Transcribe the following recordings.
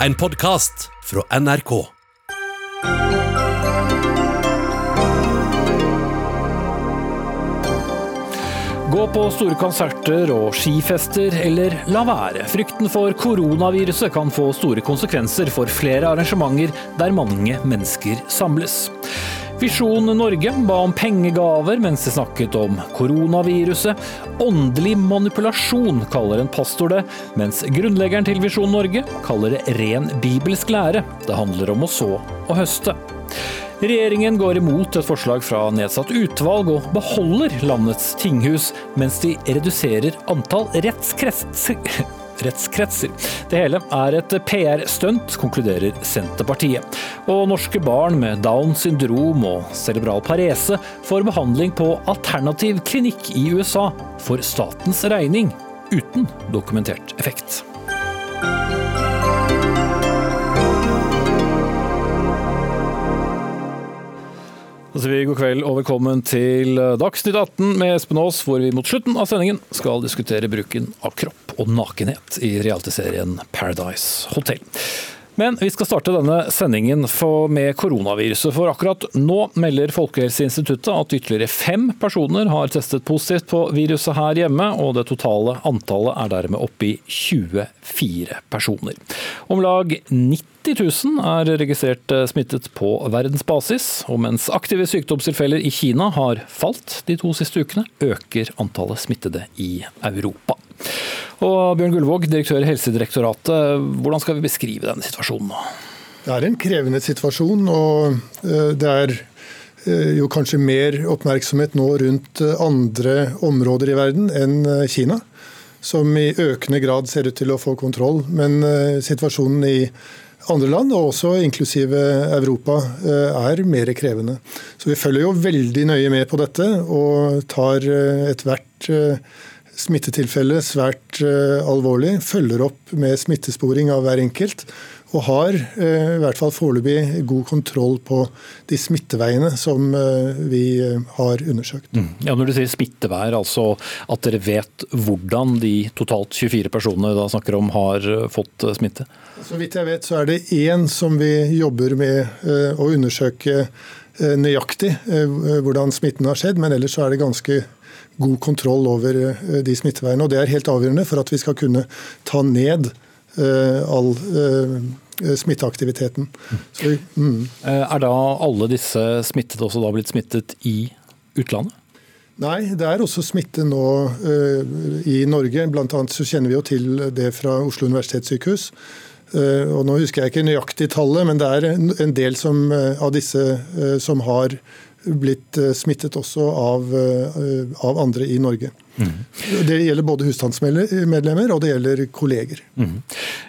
En podkast fra NRK. Gå på store konserter og skifester, eller la være. Frykten for koronaviruset kan få store konsekvenser for flere arrangementer der mange mennesker samles. Visjon Norge ba om pengegaver mens de snakket om koronaviruset. Åndelig manipulasjon kaller en pastor det, mens grunnleggeren til Visjon Norge kaller det ren bibelsk lære. Det handler om å så og høste. Regjeringen går imot et forslag fra nedsatt utvalg og beholder landets tinghus, mens de reduserer antall rettskretser. Rettskretser. Det hele er et PR-stunt, konkluderer Senterpartiet. Og norske barn med Downs syndrom og cerebral parese får behandling på alternativ klinikk i USA for statens regning, uten dokumentert effekt. Sier vi god kveld og velkommen til Dagsnytt 18 med Espen Aas, hvor vi mot slutten av sendingen skal diskutere bruken av kropp og nakenhet i realityserien Paradise Hotel. Men vi skal starte denne sendingen med koronaviruset. For akkurat nå melder Folkehelseinstituttet at ytterligere fem personer har testet positivt på viruset her hjemme, og det totale antallet er dermed oppe i 24 personer. Om lag 90 000 er registrert smittet på verdensbasis, og mens aktive sykdomstilfeller i Kina har falt de to siste ukene, øker antallet smittede i Europa. Og Bjørn Gullvåg, direktør i Helsedirektoratet, hvordan skal vi beskrive denne situasjonen nå? Det er en krevende situasjon, og det er jo kanskje mer oppmerksomhet nå rundt andre områder i verden enn Kina, som i økende grad ser ut til å få kontroll. Men situasjonen i andre land, og også inklusive Europa, er mer krevende. Så vi følger jo veldig nøye med på dette og tar ethvert smittetilfelle svært alvorlig. Følger opp med smittesporing av hver enkelt. Og har i hvert fall foreløpig god kontroll på de smitteveiene som vi har undersøkt. Mm. Ja, når du sier smitteveier, altså at dere vet hvordan de totalt 24 personene da snakker om har fått smitte? Så vidt jeg vet så er det én som vi jobber med å undersøke nøyaktig hvordan smitten har skjedd, men ellers så er det ganske god kontroll over de smitteveiene. og Det er helt avgjørende for at vi skal kunne ta ned all smitteaktiviteten. Så, mm. Er da alle disse smittet også da blitt smittet i utlandet? Nei, det er også smitte nå uh, i Norge. Blant annet så kjenner vi jo til det fra Oslo universitetssykehus. Uh, og nå husker jeg ikke nøyaktig tallet, men det er en, en del som, uh, av disse som har blitt smittet også av, av andre i Norge. Mm. Det gjelder både husstandsmedlemmer og det gjelder kolleger. Mm.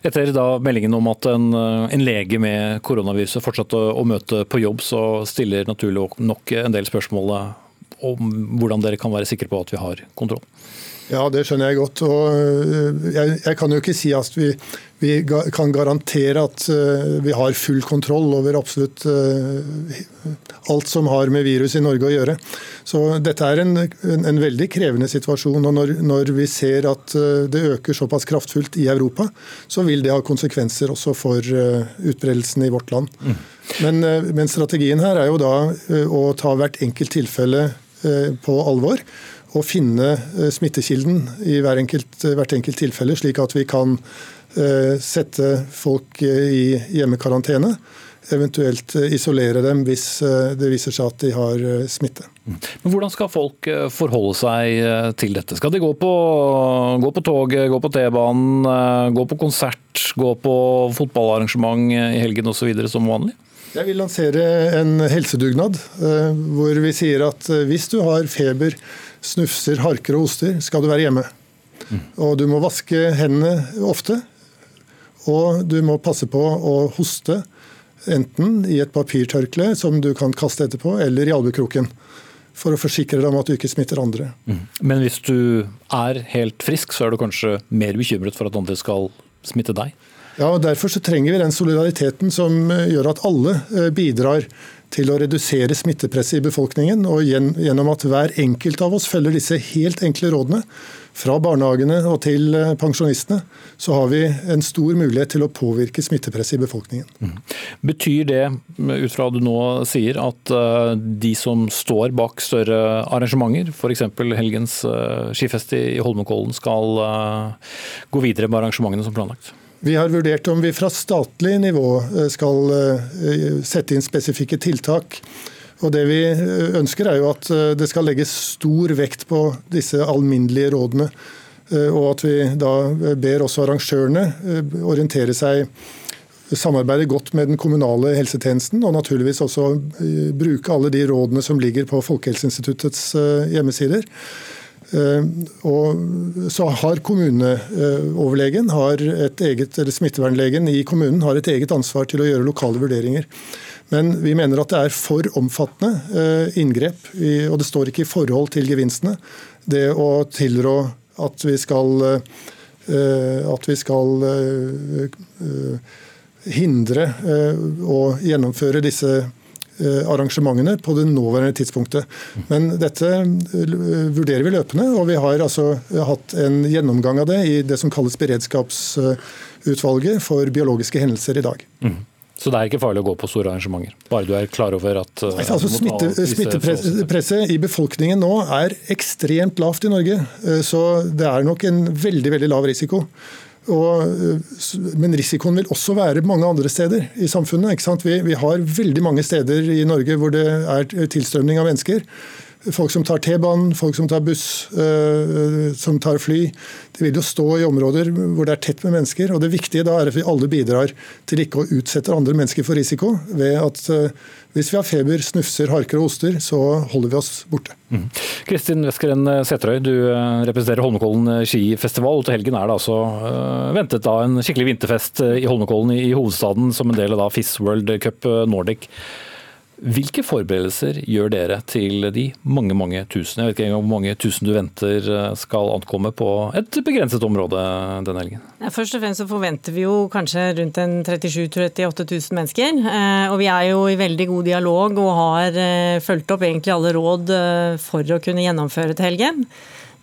Etter da meldingen om at en, en lege med koronaviruset fortsatte å, å møte på jobb, så stiller naturlig nok en del spørsmål om hvordan dere kan være sikre på at vi har kontroll. Ja, det skjønner jeg godt. og Jeg, jeg kan jo ikke si at vi, vi, kan garantere at vi har full kontroll over absolutt alt som har med virus i Norge å gjøre. Så Dette er en, en, en veldig krevende situasjon. og når, når, vi ser at det øker såpass kraftfullt i Europa, så vil det ha konsekvenser også for utbredelsen i vårt land. Mm. Men, men strategien her er jo da å ta hvert enkelt tilfelle på alvor å finne smittekilden i hver enkelt, hvert enkelt tilfelle, slik at vi kan sette folk i hjemmekarantene. Eventuelt isolere dem hvis det viser seg at de har smitte. Men Hvordan skal folk forholde seg til dette? Skal de gå på, gå på toget, gå på T-banen, gå på konsert, gå på fotballarrangement i helgen osv. som vanlig? Jeg vil lansere en helsedugnad hvor vi sier at hvis du har feber, snufser, harker og hoster, skal du være hjemme. Mm. Og du må vaske hendene ofte. Og du må passe på å hoste enten i et papirtørkle som du kan kaste etterpå, eller i albuekroken. For å forsikre deg om at du ikke smitter andre. Mm. Men hvis du er helt frisk, så er du kanskje mer bekymret for at andre skal smitte deg? Ja, og Derfor så trenger vi den solidariteten som gjør at alle bidrar til å redusere smittepresset i befolkningen. Og gjennom at hver enkelt av oss følger disse helt enkle rådene, fra barnehagene og til eh, pensjonistene, så har vi en stor mulighet til å påvirke smittepresset i befolkningen. Mm. Betyr det, ut fra det du nå sier, at eh, de som står bak større arrangementer, f.eks. helgens eh, skifest i Holmenkollen, skal gå videre med arrangementene som planlagt? Vi har vurdert om vi fra statlig nivå skal sette inn spesifikke tiltak og Det vi ønsker er jo at eh, det skal legges stor vekt på disse alminnelige rådene. Eh, og at vi da ber også arrangørene eh, orientere seg samarbeide godt med den kommunale helsetjenesten, og naturligvis også bruke alle de rådene som ligger på Folkehelseinstituttets hjemmesider. Og så har kommuneoverlegen, har et eget, eller smittevernlegen i kommunen har et eget ansvar til å gjøre lokale vurderinger. Men vi mener at det er for omfattende eh, inngrep, og det står ikke i forhold til gevinstene. Det å tilrå at vi skal, eh, at vi skal eh, hindre å gjennomføre disse arrangementene på det nåværende tidspunktet. Men dette vurderer vi løpende, og vi har altså hatt en gjennomgang av det i det som kalles beredskapsutvalget for biologiske hendelser i dag. Mm. Så det er ikke farlig å gå på store arrangementer? Bare du er klar over at uh, altså, smitte, Smittepresset i befolkningen nå er ekstremt lavt i Norge. Eh, så det er nok en veldig, veldig lav risiko. Og, eh, men risikoen vil også være mange andre steder i samfunnet. Vi, vi, har veldig mange steder i Norge hvor det er tilstrømning av mennesker. Folk som tar T-banen, folk som tar buss, øh, som tar fly. De vil jo stå i områder hvor det er tett med mennesker. og Det viktige da er at vi alle bidrar til ikke å utsette andre mennesker for risiko. ved at øh, Hvis vi har feber, snufser, harker og hoster, så holder vi oss borte. Mm. Kristin Weskeren Sæterøy, du representerer Holmenkollen skifestival. Til helgen er det altså ventet da en skikkelig vinterfest i Holmenkollen i hovedstaden som en del av FIS World Cup Nordic. Hvilke forberedelser gjør dere til de mange mange tusen? Jeg vet ikke engang hvor mange tusen du venter eh, skal ankomme på et begrenset område denne helgen? Ja, først og fremst så forventer vi jo kanskje rundt 37 000-38 000 mennesker. Eh, og vi er jo i veldig god dialog og har eh, fulgt opp egentlig alle råd for å kunne gjennomføre til helgen.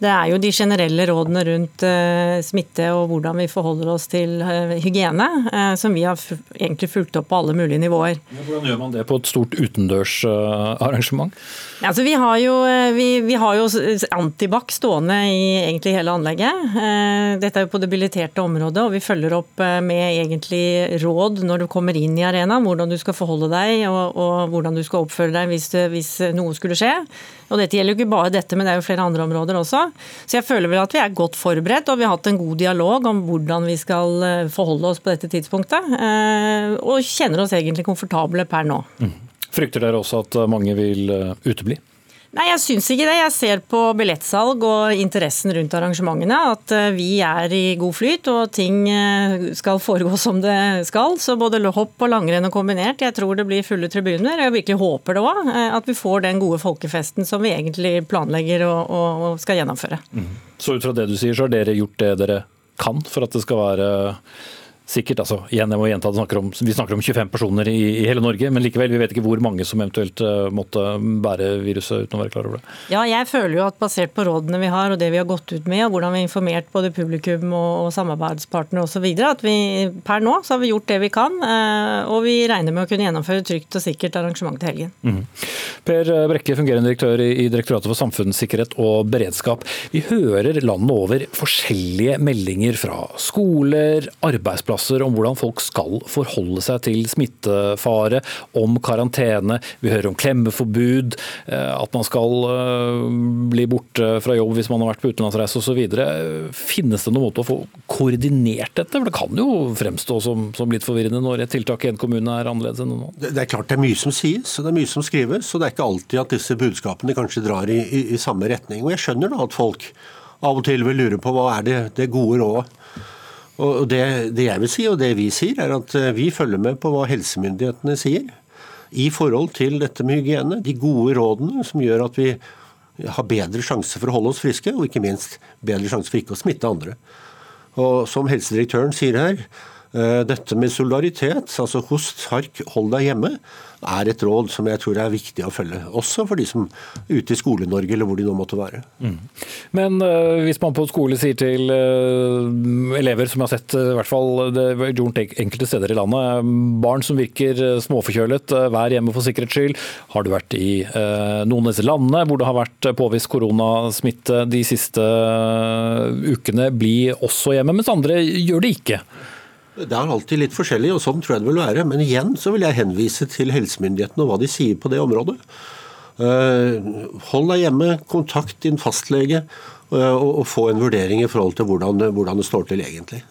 Det er jo de generelle rådene rundt uh, smitte og hvordan vi forholder oss til uh, hygiene, uh, som vi har egentlig fulgt opp på alle mulige nivåer. Hvordan gjør man det på et stort utendørsarrangement? Altså, vi, har jo, vi, vi har jo antibac stående i egentlig hele anlegget. Dette er jo på det billetterte området, og vi følger opp med egentlig råd når du kommer inn i arenaen, hvordan du skal forholde deg og, og hvordan du skal oppføre deg hvis, hvis noe skulle skje. Og dette gjelder jo ikke bare dette, men det er jo flere andre områder også. Så jeg føler vel at vi er godt forberedt, og vi har hatt en god dialog om hvordan vi skal eh, forholde oss på dette tidspunktet. Eh, og kjenner oss egentlig komfortable per nå. Mm. Frykter dere også at mange vil eh, utebli? Nei, jeg syns ikke det. Jeg ser på billettsalg og interessen rundt arrangementene at eh, vi er i god flyt og ting eh, skal foregå som det skal. Så både hopp og langrenn og kombinert. Jeg tror det blir fulle tribuner. Jeg virkelig håper det òg. Eh, at vi får den gode folkefesten som vi egentlig planlegger og, skal gjennomføre. Mm. Så ut fra det du sier, så har dere gjort det dere kan for at det skal være Sikkert, altså, igjen, jeg må gjenta, snakker om, Vi snakker om 25 personer i, i, hele Norge, men likevel, vi vet ikke hvor mange som eventuelt uh, måtte bære viruset uten å være klar over det. Ja, jeg føler jo at basert på rådene vi har og det vi har gått ut med, og hvordan vi har informert både publikum og, og samarbeidspartnere osv., at vi per nå så har vi gjort det vi kan. Uh, og vi regner med å kunne gjennomføre trygt og sikkert arrangement til helgen. Mm. Per Brekke, fungerende direktør i Direktoratet for samfunnssikkerhet og beredskap. Vi hører landet over forskjellige meldinger fra skoler, arbeidsplasser arbeidsplasser om hvordan folk skal forholde seg til smittefare, om karantene. Vi hører om klemmeforbud, eh, at man skal eh, bli borte fra jobb hvis man har vært på utenlandsreise osv. Finnes det noen måte å få koordinert dette? For Det kan jo fremstå som, som litt forvirrende når et tiltak i en kommune er annerledes enn en annen. Det er klart det er mye som sies og det er mye som skrives, og det er ikke alltid at disse budskapene kanskje drar i, i, i samme retning. Og Jeg skjønner da at folk av og til vil lure på hva er det, det gode rådet og det, det, jeg vil si, og det vi sier, er at eh, vi følger med på hva helsemyndighetene sier i forhold til dette med hygiene. De gode rådene som gjør at vi har bedre sjanse for å holde oss friske, og ikke minst bedre sjanse for ikke å smitte andre. Og som helsedirektøren sier her, Dette med solidaritet, altså host, hark, hold deg hjemme, er et råd som jeg tror er viktig å følge. Også for de som er ute i Skole-Norge, eller hvor de nå måtte være. Mm. Men uh, hvis man på skole sier til uh, elever, som jeg har sett uh, i hvert fall det gjort enkelte steder i landet, barn som virker småforkjølet, vær hjemme for sikkerhets skyld. Har du vært i noen av disse landene hvor det har vært påvist koronasmitte de siste ukene, bli også hjemme, mens andre gjør det ikke? Det er alltid litt forskjellig, og sånn tror jeg det vil være. Men igjen så vil jeg henvise til helsemyndighetene og hva de sier på det området. Eh, hold deg hjemme, kontakt din fastlege, eh, og få en vurdering i forhold til hvordan, det står til egentlig.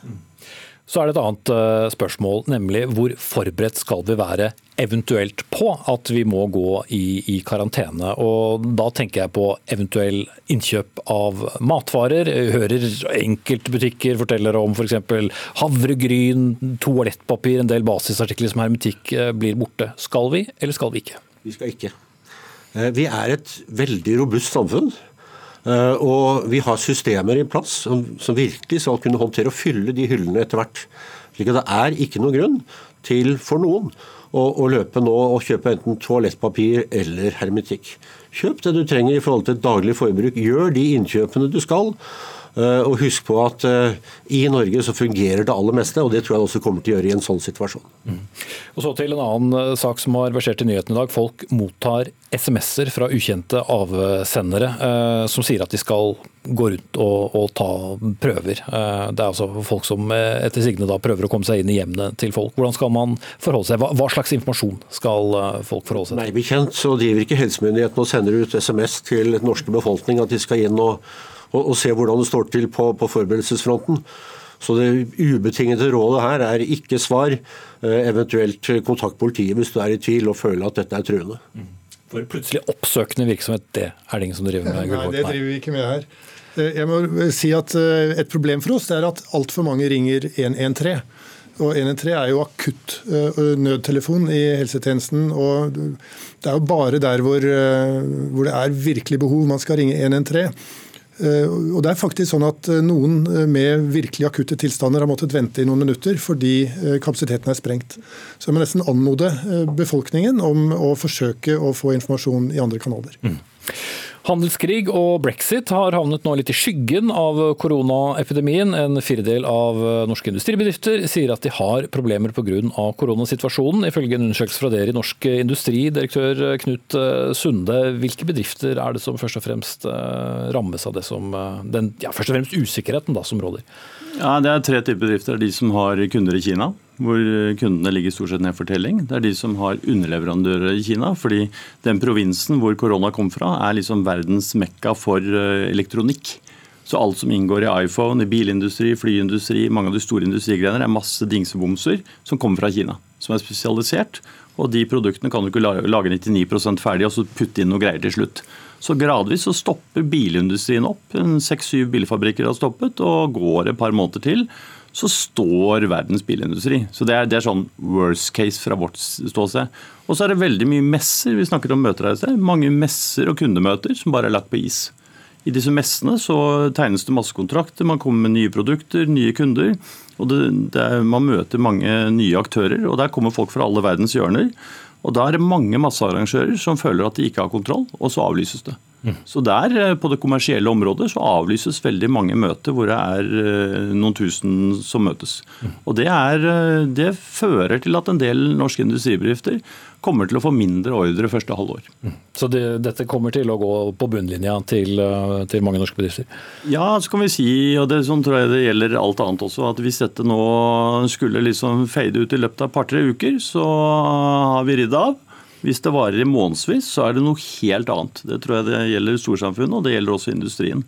Så er det et annet eh, spørsmål, nemlig hvor forberedt skal vi være eventuelt på at vi må gå i, i, karantene. Og Da tenker jeg på eventuell innkjøp av matvarer. Jeg hører enkeltbutikker forteller om f.eks. havregryn, toalettpapir, en del basisartikler som hermetikk eh, blir borte. Skal vi, eller skal vi ikke? Vi skal ikke. Eh, vi er et veldig robust samfunn. Eh, og vi har systemer i plass som, som virkelig skal kunne håndtere og fylle de hyllene etter hvert. Slik at det er ikke noen grunn til for noen å, å løpe nå og kjøpe enten toalettpapir eller hermetikk. Kjøp det du trenger i forhold til daglig forbruk. Gjør de innkjøpene du skal. Eh, og husk på at eh, i Norge så fungerer det aller meste, og det tror jeg også kommer til å gjøre i en sånn situasjon. Mm. Og Så til en annen eh, sak som har versert i nyhetene i dag. Folk mottar SMS-er fra ukjente avsendere eh, som sier at de skal gå rundt og, og ta prøver. Eh, det er altså folk som etter sigende da prøver å komme seg inn i hjemmene til folk. Hvordan skal man forholde seg? Hva, hva slags informasjon skal folk forholde seg til? Meg bekjent så driver ikke helsemyndighetene og sender ut SMS til den norske befolkning at de skal inn og og, og se hvordan det står til på, på forberedelsesfronten. Så det ubetingede rådet her er ikke svar, eh, eventuelt kontakt politiet hvis du er i tvil og føler at dette er truende. Mm. For plutselig oppsøkende virksomhet, det er det ingen som driver med? Nei, det driver vi ikke med her. Eh, jeg må si at eh, Et problem for oss er at altfor mange ringer 113. Og 113 er jo akutt nødtelefon i helsetjenesten. og Det er jo bare der hvor, hvor det er virkelig behov man skal ringe 113. Eh, og det er faktisk sånn at eh, Noen eh, med virkelig akutte tilstander har måttet vente i noen minutter fordi kapasiteten er sprengt. Så jeg må nesten anmode befolkningen om å forsøke å få informasjon i andre kanaler. Mm. Handelskrig og brexit har havnet nå litt i skyggen av koronaepidemien. En firedel av norske industribedrifter sier at de har problemer pga. koronasituasjonen. Ifølge en undersøkelse fra dere i Norsk Industri, direktør Knut Sunde, hvilke bedrifter er det som først og fremst eh, rammes av det som, eh, den ja, først og fremst usikkerheten da, som råder? Ja, Det er tre typer bedrifter. De som har kunder i Kina hvor kundene ligger stort sett ned for telling. Det er de som har underleverandører i Kina. fordi den provinsen hvor korona kom fra, er liksom verdens mekka for eh, elektronikk. Så alt som inngår i iPhone, i bilindustri, flyindustri, mange av de store industrigrener, er masse dingsebomser som kommer fra Kina. Som er spesialisert. Og de produktene kan du ikke lage 99% ferdig og så putte inn noe greier til slutt. Så gradvis så stopper bilindustrien opp. Seks-syv bilfabrikker har stoppet, og går et par måneder til så står verdens bilindustri. Så det er, det er, sånn worst case fra vårt ståsted. Og så er det veldig mye messer. Vi snakker om møter her. Mange messer og kundemøter som bare er lagt på is. I disse messene så tegnes det masse kontrakter, man kommer med nye produkter, nye kunder. og det, det er, Man møter mange nye aktører, og der kommer folk fra alle verdens hjørner. Og Da er det mange massearrangører som føler at de ikke har kontroll, og så avlyses det. Så der, eh, på det kommersielle området, så avlyses veldig mange møter hvor det er eh, noen tusen som møtes. Og det, er, eh, det fører til at en del norske industribedrifter kommer til å få mindre ordre første halvår. Så det, dette kommer til å gå på bunnlinja til, til, mange norske bedrifter? Ja, så kan vi si, og det sånn tror jeg det gjelder alt annet også, at hvis dette nå skulle liksom fade ut i løpet av et par-tre uker, så har vi ridd av. Hvis det varer i månedsvis, så er det noe helt annet. Det tror jeg det gjelder storsamfunnet, og det gjelder også industrien.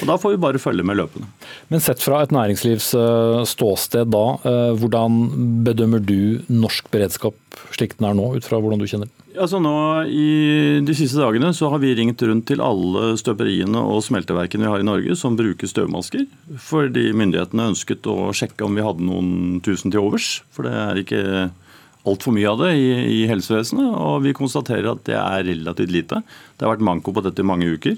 Og Da får vi bare følge med løpende. Men sett fra et næringslivs eh, da, eh, hvordan bedømmer du norsk beredskap slik den er nå, ut fra hvordan du kjenner den? Altså nå, I de siste dagene så har vi ringt rundt til alle støperiene og smelteverkene vi har i Norge som bruker støvmasker, fordi myndighetene ønsket å sjekke om vi hadde noen tusen til overs. For det er ikke altfor mye av det i, i, helsevesenet, og vi konstaterer at det er relativt lite. Det har vært manko på dette i mange uker.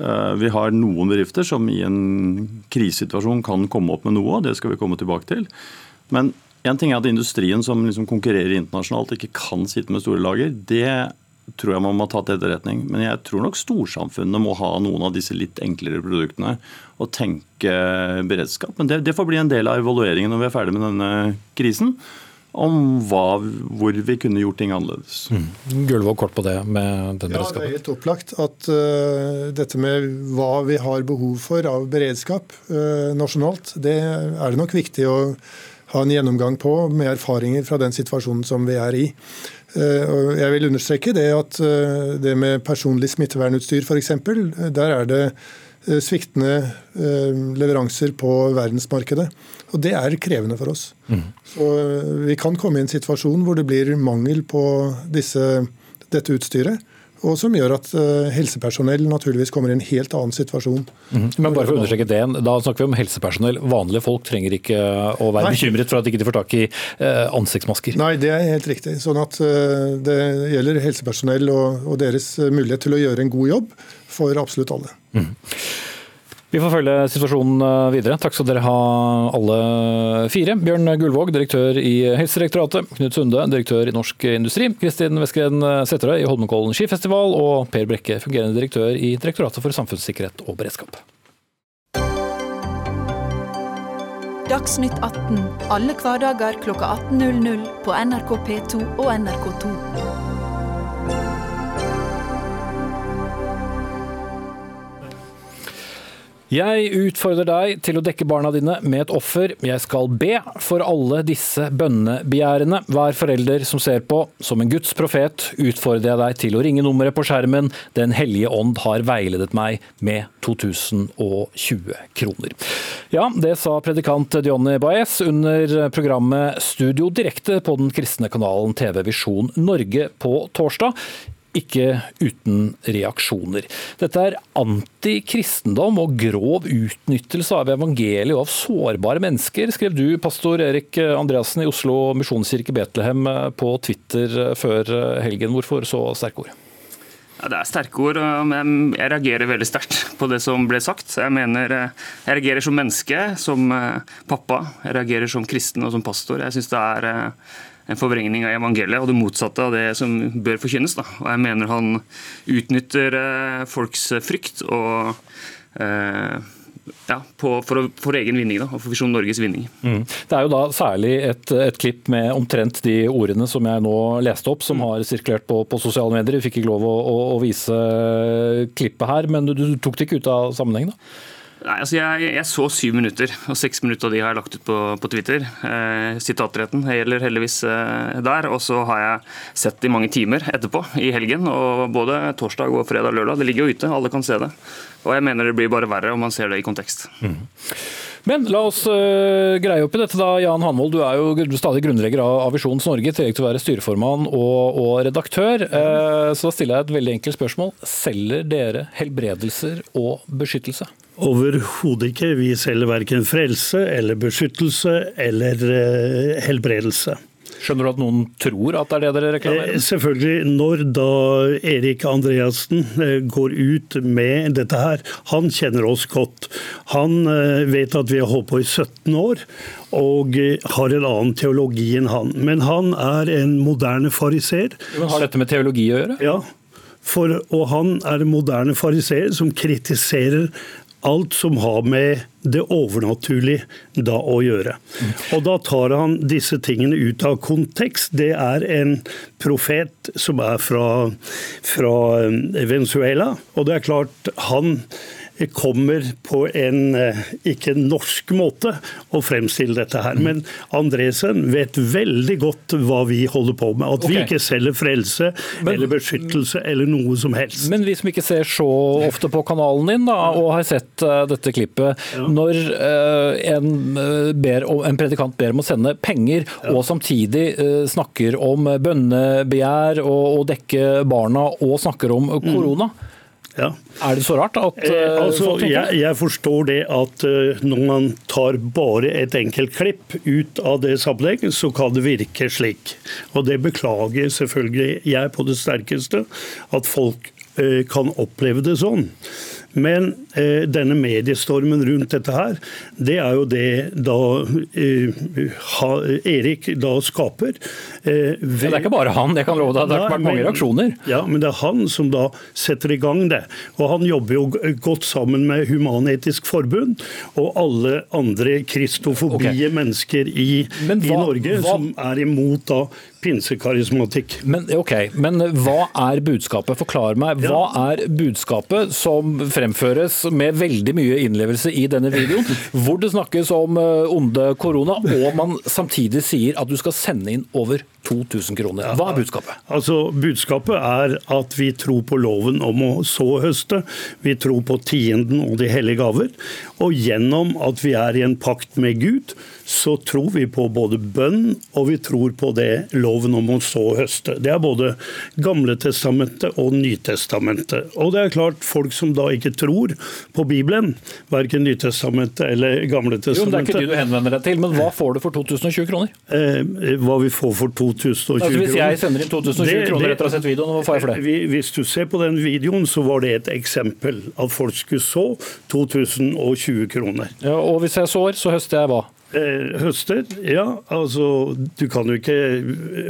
Eh, vi har noen bedrifter som i en krisesituasjon kan komme opp med noe, og det skal vi komme tilbake til. Men En ting er at industrien som liksom konkurrerer internasjonalt ikke kan sitte med store lager. Det tror jeg man må ta til etterretning. Men jeg tror nok storsamfunnet må ha noen av disse litt enklere produktene og tenke beredskap. Men det, det får bli en del av evalueringen når vi er ferdig med denne krisen om hva, hvor vi kunne gjort ting annerledes. Mm. Gullvåg kort på det med den beredskapen. Ja, Det er helt opplagt at uh, dette med hva vi har behov for av beredskap uh, nasjonalt, det er det nok viktig å ha en gjennomgang på med erfaringer fra den situasjonen som vi er i. Uh, jeg vil understreke det at det med personlig smittevernutstyr f.eks., der er det sviktende leveranser på verdensmarkedet. Og det er krevende for oss. Mm. Så eh, vi kan komme i en situasjon hvor det blir mangel på disse, dette utstyret. Og som gjør at uh, helsepersonell naturligvis kommer i en helt annen situasjon. Mm. Men bare for å understreke det, Da snakker vi om helsepersonell. Vanlige folk trenger ikke å være Nei. bekymret for at de ikke får tak i uh, ansiktsmasker. Nei, det er helt riktig. Sånn at Det gjelder helsepersonell og, og, deres mulighet til å gjøre en god jobb for absolutt alle. Mm. Vi får følge situasjonen eh, videre. Takk skal dere ha alle fire. Bjørn Gullvåg, direktør i Helsedirektoratet. Knut Sunde, direktør i Norsk Industri. Kristin Westgren Sæterøy i Holmenkollen skifestival. Og Per Brekke, fungerende direktør i Direktoratet for samfunnssikkerhet og beredskap. Dagsnytt 18 alle hverdager kl 18.00 på NRK P2 og NRK2. Jeg utfordrer deg til å dekke barna dine med et offer. Jeg skal be for alle disse bønnebegjærene. Hver forelder som ser på, som en Guds profet, utfordrer jeg deg til å ringe nummeret på skjermen. Den hellige ånd har veiledet meg med 2020 kroner. Ja, det sa predikant Johnny Baez under programmet Studio direkte på den kristne kanalen TV Visjon Norge på torsdag ikke uten reaksjoner. Dette er antikristendom og grov utnyttelse av evangeliet og av sårbare mennesker, skrev du, pastor Erik Andreassen i Oslo misjonskirke Betlehem på Twitter før helgen. Hvorfor så sterke ord? Ja, det er sterke ord, men jeg reagerer veldig sterkt på det som ble sagt. Jeg mener, jeg reagerer som menneske, som pappa. Jeg reagerer som kristen og som pastor. Jeg synes det er en forvrengning av evangeliet og det motsatte av det som bør forkynnes. Da. Og jeg mener han utnytter eh, folks frykt og eh, ja, på, for, for, egen vinning, da, og for Visjon Norges vinning. Mm. Det er jo da særlig et, et, klipp med omtrent de ordene som jeg nå leste opp, som mm. har sirkulert på, på, sosiale medier. Vi fikk ikke lov å, å, å vise klippet her, men du, du tok det ikke ut av sammenheng? da? Nei, altså jeg, jeg, så syv minutter, og seks minutter av de har jeg lagt ut på, på Twitter. Eh, sitatretten gjelder heldigvis eh, der. Og så har jeg sett i mange timer etterpå, i helgen. og Både torsdag, og fredag og lørdag. Det ligger jo ute, alle kan se det. Og jeg mener det blir bare verre om man ser det i kontekst. Mm. Men la oss uh, greie opp i dette, da. Jan Hanvold, du er jo stadig grunnlegger av Visjons Norge, i tillegg til å være styreformann og, og redaktør. Uh, så da stiller jeg et veldig enkelt spørsmål. Selger dere helbredelser og beskyttelse? Overhodet ikke. Vi selger verken frelse eller beskyttelse eller uh, helbredelse. Skjønner du at noen tror at det er det dere reklamerer? Eh, selvfølgelig. Når da Erik Andreassen eh, går ut med dette her, han kjenner oss godt. Han eh, vet at vi har holdt på i 17 år og har en annen teologi enn han. Men han er en moderne fariser. Har dette med teologi å gjøre? Ja. For, og han er en moderne fariseer som kritiserer alt som har med det overnaturlige da å gjøre. Og Da tar han disse tingene ut av kontekst. Det er en profet som er fra, fra Venezuela, og det er klart han kommer på en eh, ikke norsk måte å fremstille dette her. Men Andresen vet veldig godt hva vi holder på med. At okay. vi ikke selger frelse men, eller beskyttelse eller noe som helst. Men vi som ikke ser så ofte på kanalen din da, og har sett uh, dette klippet, ja. når uh, en, ber, en, predikant ber om å sende penger, ja. og samtidig snakker om bønnebegjær og, og dekke barna, og snakker om korona. Mm. Ja. Er det så rart at eh, uh, altså, jeg, jeg, forstår det at uh, når man tar bare et enkelt klipp ut av det sammenhengen, så kan det virke slik. Og det beklager selvfølgelig jeg på det sterkeste, at folk uh, kan oppleve det sånn. Men eh, denne mediestormen rundt dette her, det er jo det da eh, ha, Erik da skaper. Eh, ved, ja, det er ikke bare han, det kan love deg. Det har vært mange reaksjoner. Ja, men det er han som da setter i gang det. Og han jobber jo godt sammen med Human-Etisk Forbund og alle andre kristofobie okay. mennesker i, hva, i Norge hva, som er imot da pinsekarismatikk. Men, okay. men hva er budskapet? Forklar meg. Hva er budskapet som fremføres med veldig mye innlevelse i denne videoen, hvor det snakkes om eh, onde korona, og man samtidig sier at du skal sende inn over 2000 kroner. Hva er budskapet? Altså, Budskapet er at vi tror på loven om å så høste. Vi tror på tienden og de hellige gaver. Og gjennom at vi er i en pakt med Gud, så tror vi på både bønn og vi tror på det loven om å så høste. Det er både Gamle testamentet og Nytestamentet. Og det er klart, folk som da ikke tror på Bibelen, verken Nytestamentet eller Gamle testamentet Jo, men Det er ikke de du henvender deg til, men hva får du for 2020 kroner? Eh, hva vi får for 2020 altså, Hvis jeg sender inn 2020 det, kroner etter å ha sett videoen, hva får jeg for det? Hvis du ser på den videoen, så var det et eksempel. At folk skulle så 2020 kroner. Ja, og hvis jeg sår, så høster jeg hva? Eh, høster? Ja, altså du kan jo ikke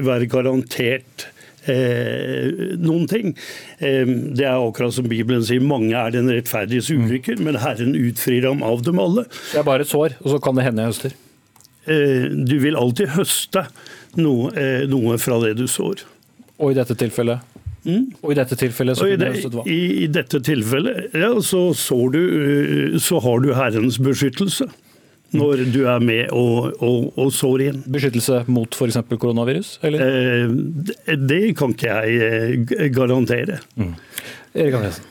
være garantert eh, noen ting. Eh, det er akkurat som Bibelen sier, mange er den rettferdiges mm. ulykker, mm. men Herren utfrir ham av dem alle. Det er bare et sår, og så kan det hende jeg høster? Eh, du vil alltid høste noe, eh, noe, fra det du sår. Og i dette tilfellet? Mm. Og i dette tilfellet så kunne høstet hva? I, I, dette tilfellet ja, så, du, eh, så har du Herrens beskyttelse når du er med og, og, og sår igjen. Beskyttelse mot f.eks. koronavirus? Eller? Eh, det kan ikke jeg eh, garantere. Mm. Erik Andresen,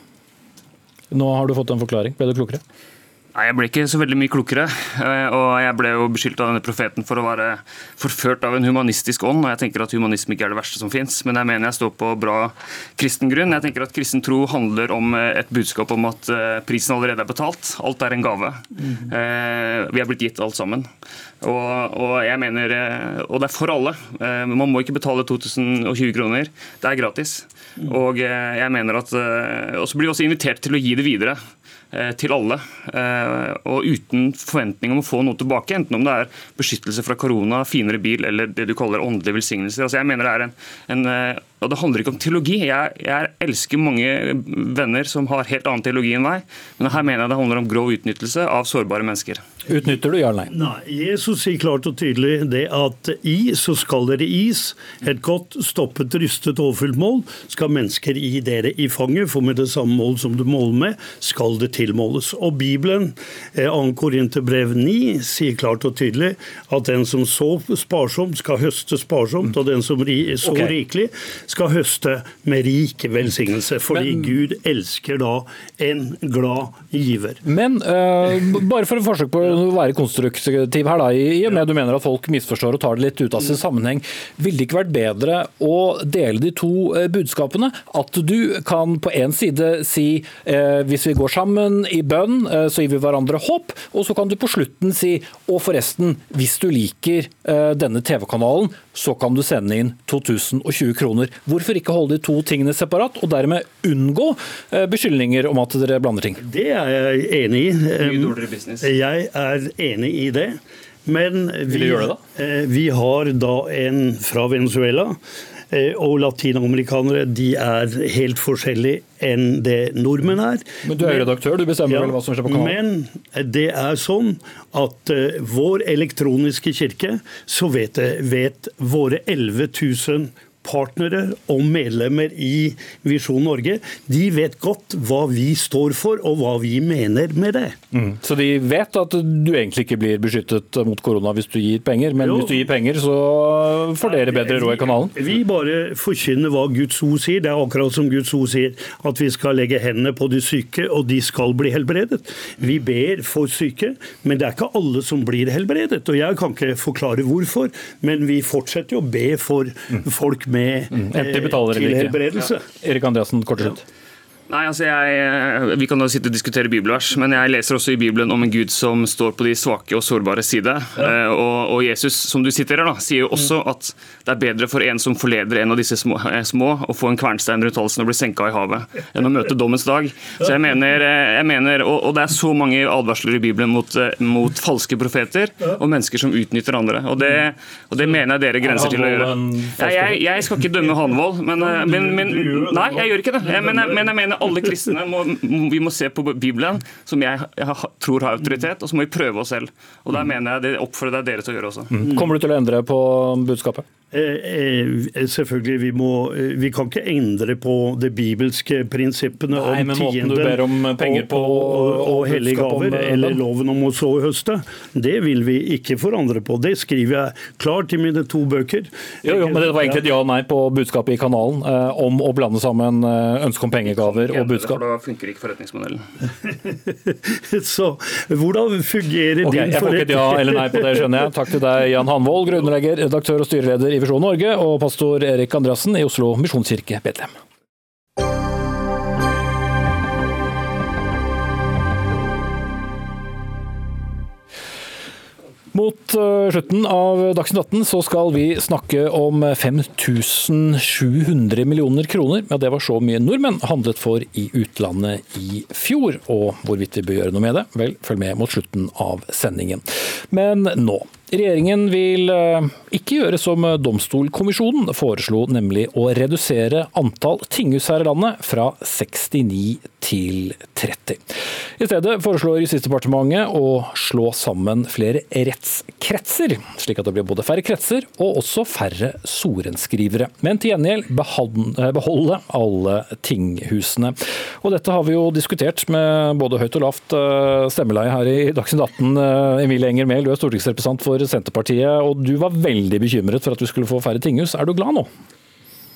nå har du fått en forklaring. Ble du klokere? Nei, Jeg ble ikke så veldig mye klokere. Eh, og jeg ble jo beskyldt av denne profeten for å være forført av en humanistisk ånd. og Jeg tenker at humanisme ikke er det verste som fins, men jeg mener jeg står på bra kristen grunn. Jeg tenker at kristen tro handler om eh, et budskap om at eh, prisen allerede er betalt. Alt er en gave. Mm. Vi er blitt gitt alt sammen. Og, og, jeg mener, og det er for alle. Man må ikke betale 2020 kroner. Det er gratis. Og jeg mener at, og så blir vi også invitert til å gi det videre. Eh, til alle, eh, og uten forventning om å få noe tilbake. Enten om det er beskyttelse fra korona, finere bil eller det du kaller åndelige velsignelser. Altså jeg mener Det er en, en eh, og det handler ikke om teologi. Jeg, jeg, elsker mange venner som har helt annen teologi enn meg, men her mener jeg det handler om grov utnyttelse av sårbare mennesker. Utnytter du, ja eller nei? Nei, Jesus sier klart og tydelig det at i så skal dere is, et godt stoppet, rystet, overfylt mål, skal mennesker i dere i fanget, for med det samme mål som du måler med, skal det tilmåles. Og Bibelen, 2. Eh, Korinterbrev 9, sier klart og tydelig at den som så sparsomt, skal høste sparsomt, og den som så okay. rikelig, skal høste med rik velsignelse, fordi Men, Gud elsker da en glad giver. Men uh, bare for et forsøk på å være konstruktiv her, da, i og med du mener at folk misforstår og tar det litt ut av sin sammenheng, ville det ikke vært bedre å dele de to uh, budskapene? At du kan på en side si uh, hvis vi går sammen i bønn, så gir vi hverandre håp, og så kan du på slutten si og forresten, hvis du liker denne TV-kanalen, så kan du sende inn 2020 kroner. Hvorfor ikke holde de to tingene separat, og dermed unngå eh, beskyldninger om at dere blander ting? Det er jeg enig i. Jeg er enig i det. Men vi, eh, vi har da en fra Venezuela eh, og latinamerikanere de er helt forskjellige enn det nordmenn er. Men du er redaktør, du bestemmer ja, vel hva som skjer på kanalen? Men det er sånn at uh, vår elektroniske kirke, så vet, vet våre 11 000 partnere og medlemmer i Visjon Norge, de vet godt hva vi står for og hva vi mener med det. Mm. Så de vet at du egentlig ikke blir beskyttet mot korona hvis du gir penger, men jo. hvis du gir penger, så får dere bedre råd i kanalen? Vi bare forkynner hva Guds ord sier. Det er akkurat som Guds ord sier at vi skal legge hendene på de syke, og de skal bli helbredet. Vi ber for syke, men det er ikke alle som blir helbredet. Og jeg kan ikke forklare hvorfor, men vi fortsetter jo å be for folk med mm. Enten de betaler eller ikke. Ja. Erik Andreassen, kort til slutt. Nei, altså jeg, Vi kan da sitte og diskutere bibelvers, men jeg leser også i Bibelen om en Gud som står på de svake og sårbare side. Ja. Eh, og, og, Jesus som du siterer da, sier jo også at det er bedre for en som forleder en av disse små, eh, små å få en kvernstein rundt halsen og bli senka i havet, enn å møte dommens dag. Så jeg mener, eh, jeg mener og, og, det er så mange advarsler i Bibelen mot, mot falske profeter og mennesker som utnytter andre. Og det, og det mener jeg dere grenser til å gjøre. Jeg, jeg, jeg skal ikke dømme Hanvold, men, men, men, Nei, jeg gjør ikke det. Men, men jeg mener alle kristne må, vi må se på Bibelen, som jeg, jeg tror har autoritet, og så må vi prøve oss selv. Og Der mener jeg det oppfordrer jeg dere til å gjøre også. Mm. Kommer du til å endre på budskapet? Eh, eh, selvfølgelig, vi, må, eh, vi kan ikke endre på de bibelske prinsippene Nei, om tiende om og, og, og hellige gaver, eller loven om å så høste. Det vil vi ikke forandre på. Det skriver jeg klart i mine to bøker. Jo, jo, men Det var egentlig et ja og nei på budskapet i kanalen eh, om å blande sammen ønsket ønske om pengegaver og budskap. For da funker ikke forretningsmodellen. så hvordan fungerer okay, din forretning? Jeg får ikke et ja eller nei på det, skjønner jeg. Takk til deg, Jan Hanvold, grunnlegger, redaktør og styreleder i Visjon Norge, og pastor Erik Andreassen i Oslo misjonskirke Betlehem. Mot eh, slutten av Dagsnytt 18 så skal vi snakke om 5700 millioner kroner. Ja, det var så mye nordmenn handlet for i utlandet i fjor. Og hvorvidt vi bør gjøre noe med det, vel, følg med mot slutten av sendingen. Men nå. Regjeringen vil eh, ikke gjøre som Domstolkommisjonen foreslo, nemlig å redusere antall tinghus her i landet fra 69 til 30. I stedet foreslår Justisdepartementet å slå sammen flere rettskretser, slik at det blir både færre kretser og også færre sorenskrivere. Men til gjengjeld eh, beholde alle tinghusene. Og dette har vi jo diskutert med både høyt og lavt eh, stemmeleie her i Dagsnytt 18. Emilie Enger Mehl, du er stortingsrepresentant for Senterpartiet, og du var veldig bekymret for at du skulle få færre tinghus. Er du glad nå?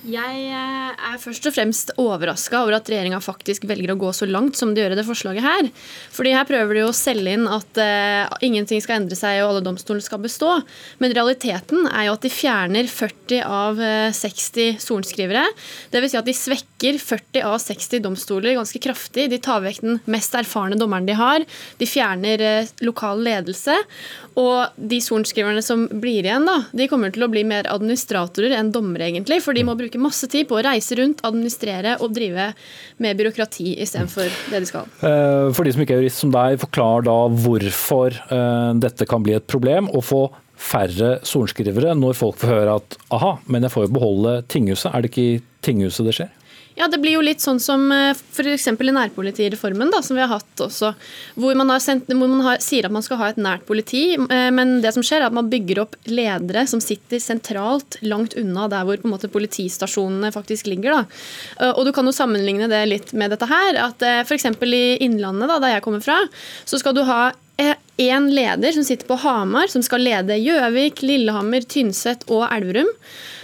Jeg eh, er først og fremst overraska over at regjeringa faktisk velger å gå så langt som de gjør i det forslaget her. Fordi her prøver de å selge inn at uh, ingenting skal endre seg og alle domstoler skal bestå. Men realiteten er jo at de fjerner 40 av 60 eh, sorenskrivere. Dvs. Si at de svekker 40 av 60 domstoler ganske kraftig. De tar vekk den mest erfarne dommeren de har. De fjerner uh, lokal ledelse. Og de sorenskriverne som blir igjen, da, de kommer til å bli mer administratorer enn dommere, egentlig. For de må bruke masse tid på å reise rundt, administrere og drive med byråkrati istedenfor det de skal. Eh, for de som ikke er jurist som deg, forklar da hvorfor eh, dette kan bli et problem. å få færre sorenskrivere når folk får høre at aha, men jeg får jo beholde tinghuset. Er det ikke i tinghuset det skjer? Ja, Det blir jo litt sånn som eh, f.eks. i nærpolitireformen, da, som vi har hatt også. Hvor man, sendt, hvor man har, sier at man skal ha et nært politi, eh, men det som skjer er at man bygger opp ledere som sitter sentralt langt unna der hvor på en måte politistasjonene faktisk ligger. Da. Eh, og Du kan jo sammenligne det litt med dette her. at F.eks. i Innlandet, da, der jeg kommer fra, så skal du ha én leder som sitter på Hamar, som skal lede Gjøvik, Lillehammer, Tynset og Elverum.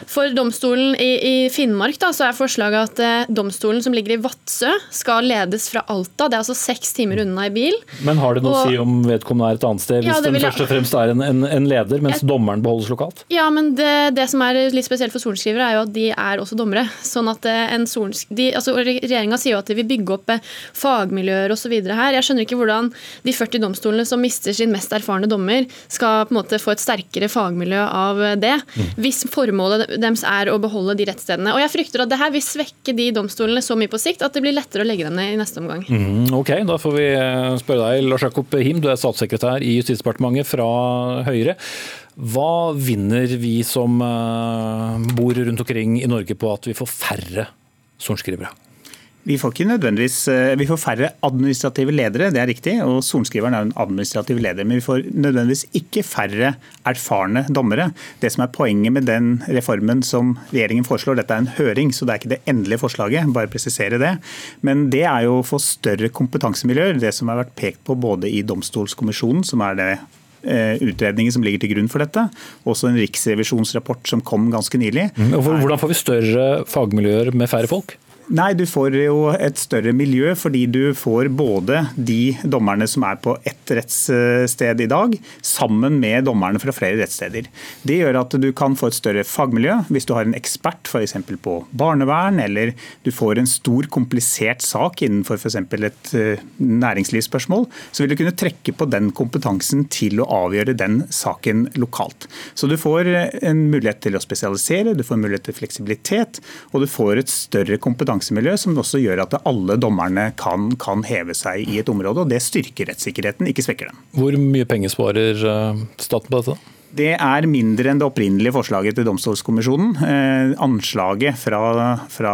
For domstolen i, i Finnmark da, så er forslaget at eh, domstolen som ligger i Vadsø, skal ledes fra Alta. Det er altså seks timer unna i bil. Men har det noe å si om vedkommende er et annet sted, hvis ja, den først og fremst er en, en, en leder, mens jeg, dommeren beholdes lokalt? Ja, men det, det, som er litt spesielt for sorenskrivere, er jo at de er også dommere. Sånn at eh, en altså Regjeringa sier jo at de vil bygge opp eh, fagmiljøer osv. her. Jeg skjønner ikke hvordan de 40 domstolene som mister sin mest erfarne dommer, skal på en måte få et sterkere fagmiljø av det. Mm. Hvis formålet deres er å beholde de rettsstedene. Og jeg frykter at det her vil svekke de domstolene så mye på sikt at det blir lettere å legge dem ned i neste omgang. Mm, ok, da får vi eh, spørre deg, Lars Jakob Him, du er statssekretær i Justisdepartementet fra Høyre. Hva vinner vi som eh, bor rundt omkring i Norge på at vi får færre sorenskrivere? Vi får ikke nødvendigvis, eh, vi får færre administrative ledere, det er riktig. og Sorenskriveren er en administrativ leder. Men vi får nødvendigvis ikke færre erfarne dommere. Det som er Poenget med den reformen som regjeringen foreslår, dette er en høring, så det er ikke det endelige forslaget. bare presisere det. Men det er jo å få større kompetansemiljøer. Det som har vært pekt på både i Domstolskommisjonen, som er det eh, utredningen som ligger til grunn for dette. Også en riksrevisjonsrapport som kom ganske nylig. Mm, hvordan får vi større fagmiljøer med færre folk? Nei, du får jo et større miljø fordi du får både de dommerne som er på ett rettssted i dag, sammen med dommerne fra flere rettssteder. Det gjør at du kan få et større fagmiljø. Hvis du har en ekspert f.eks. på barnevern, eller du får en stor, komplisert sak innenfor f.eks. et eh, næringslivsspørsmål, så vil du kunne trekke på den kompetansen til å avgjøre den saken lokalt. Så du får en mulighet til å spesialisere, du får en mulighet til fleksibilitet, og du får et større kompetanse kompetansemiljø som også gjør at alle dommerne kan, kan heve seg i et område. og Det styrker rettssikkerheten, ikke svekker den. Hvor mye penger sparer eh, staten på dette? Det er mindre enn det opprinnelige forslaget til domstolskommisjonen. Eh, anslaget fra, fra,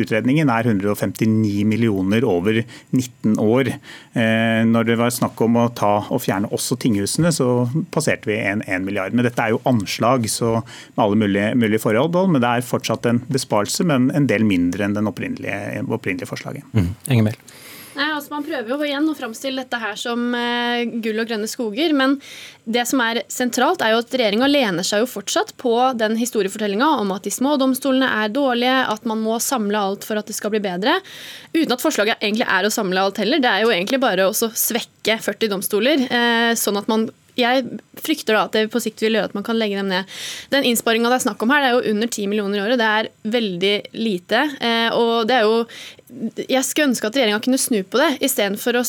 utredningen er 159 millioner over 19 år. Eh, når det var snakk om å ta og fjerne også tinghusene, så passerte vi 1 milliard. Men dette er jo anslag, så med alle mulige, mulige forhold. Men det er fortsatt en besparelse, men en del mindre enn det opprinnelige, opprinnelige forslaget. Mm. Nei, altså Man prøver jo igjen å framstille dette her som uh, gull og grønne skoger. Men det som er sentralt, er jo at regjeringa lener seg jo fortsatt på den historiefortellinga om at de små domstolene er dårlige, at man må samle alt for at det skal bli bedre. Uten at forslaget egentlig er å samle alt heller. Det er jo egentlig bare å svekke 40 domstoler, uh, sånn at man jeg frykter da at det på sikt vil gjøre at man kan legge dem ned. Den innsparinga det er snakk om her, det er jo under 10 millioner i året. Det er veldig lite. Eh, og det er jo jeg skulle ønske at regjeringa kunne snu på det, istedenfor å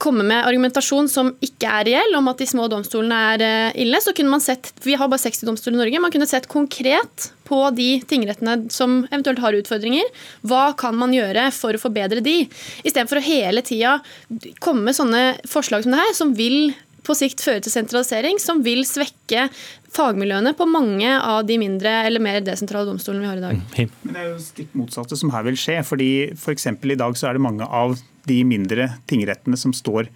komme med argumentasjon som ikke er reell, om at de små domstolene er eh, ille. Så kunne man sett, Vi har bare 60 domstoler i Norge. Man kunne sett konkret på de tingrettene som eventuelt har utfordringer. Hva kan man gjøre for å forbedre de? Istedenfor å hele tida komme med sånne forslag som det her, som vil på sikt føre til sentralisering, som vil svekke fagmiljøene på mange av de mindre eller mer desentrale domstolene vi har i dag. Mm, Men Det er jo stikk motsatte som her vil skje. fordi for I dag så er det mange av de mindre tingrettene som står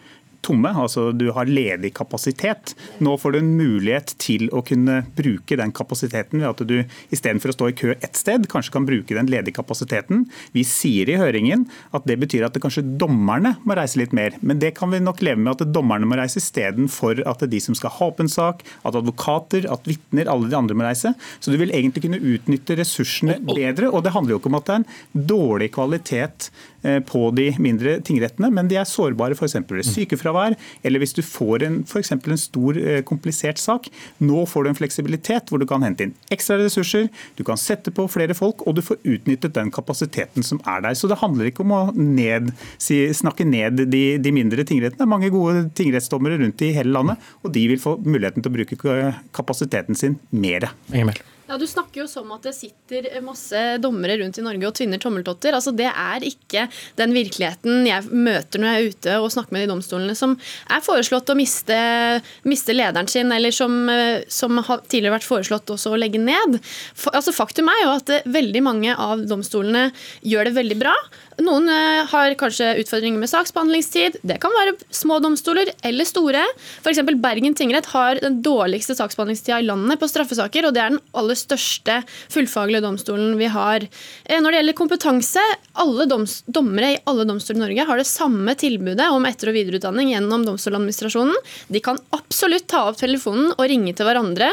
tomme, altså du har ledig kapasitet. Nå får du en mulighet til å kunne bruke den kapasiteten ved at du istedenfor å stå i kø ett sted, kanskje kan bruke den ledige kapasiteten. Vi sier i høringen at det betyr at det kanskje dommerne må reise litt mer. Men det kan vi nok leve med at dommerne må reise istedenfor at det er de som skal ha opp en sak, at advokater, at vitner, alle de andre må reise. Så du vil egentlig kunne utnytte ressursene bedre. Og det handler jo ikke om at det er en dårlig kvalitet på de mindre tingrettene, men de er sårbare f.eks. ved sykefravær, eller hvis du får en, for en stor, eh, komplisert sak. Nå får du en fleksibilitet hvor du kan hente inn ekstra ressurser, du kan sette på flere folk, og du får utnyttet den kapasiteten som er der. Så det handler ikke om å ned, si, snakke ned de, de, mindre tingrettene. Det er mange gode tingrettsdommere rundt i hele landet, og de vil få muligheten til å bruke kapasiteten sin mer. Emil. Ja, Du snakker jo som at det sitter masse dommere rundt i Norge og tvinner tommeltotter. Altså, Det er ikke den virkeligheten jeg møter når jeg er ute og snakker med de domstolene som er foreslått å miste, miste lederen sin, eller som, som, har tidligere vært foreslått også å legge ned. For, altså, faktum er jo at veldig mange av domstolene gjør det veldig bra. Noen eh, har kanskje utfordringer med saksbehandlingstid. Det kan være små domstoler eller store. F.eks. Bergen tingrett har den dårligste saksbehandlingstida i landet på straffesaker, og det er den aller største fullfaglige domstolen vi har. Eh, når det gjelder kompetanse, alle doms dommere i alle domstoler i Norge har det samme tilbudet om etter- og videreutdanning gjennom Domstoladministrasjonen. De kan absolutt ta opp telefonen og ringe til hverandre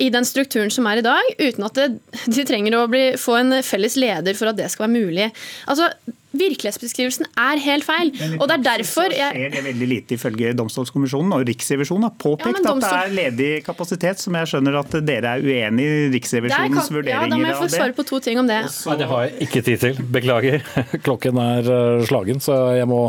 i den strukturen som er i dag, uten at det, de trenger å bli, få en felles leder for at det skal være mulig. Altså, Virkelighetsbeskrivelsen er helt feil. og det er derfor jeg... skjer det veldig lite ifølge Domstolskommisjonen, og Riksrevisjonen har påpekt ja, domstol... at det er ledig kapasitet, som jeg skjønner at dere er uenig i Riksrevisjonens kan... vurderinger av det. Ja, da må jeg få svare på to ting om det. Nei, Det har jeg ikke tid til. Beklager. Klokken er eh, slagen, så jeg må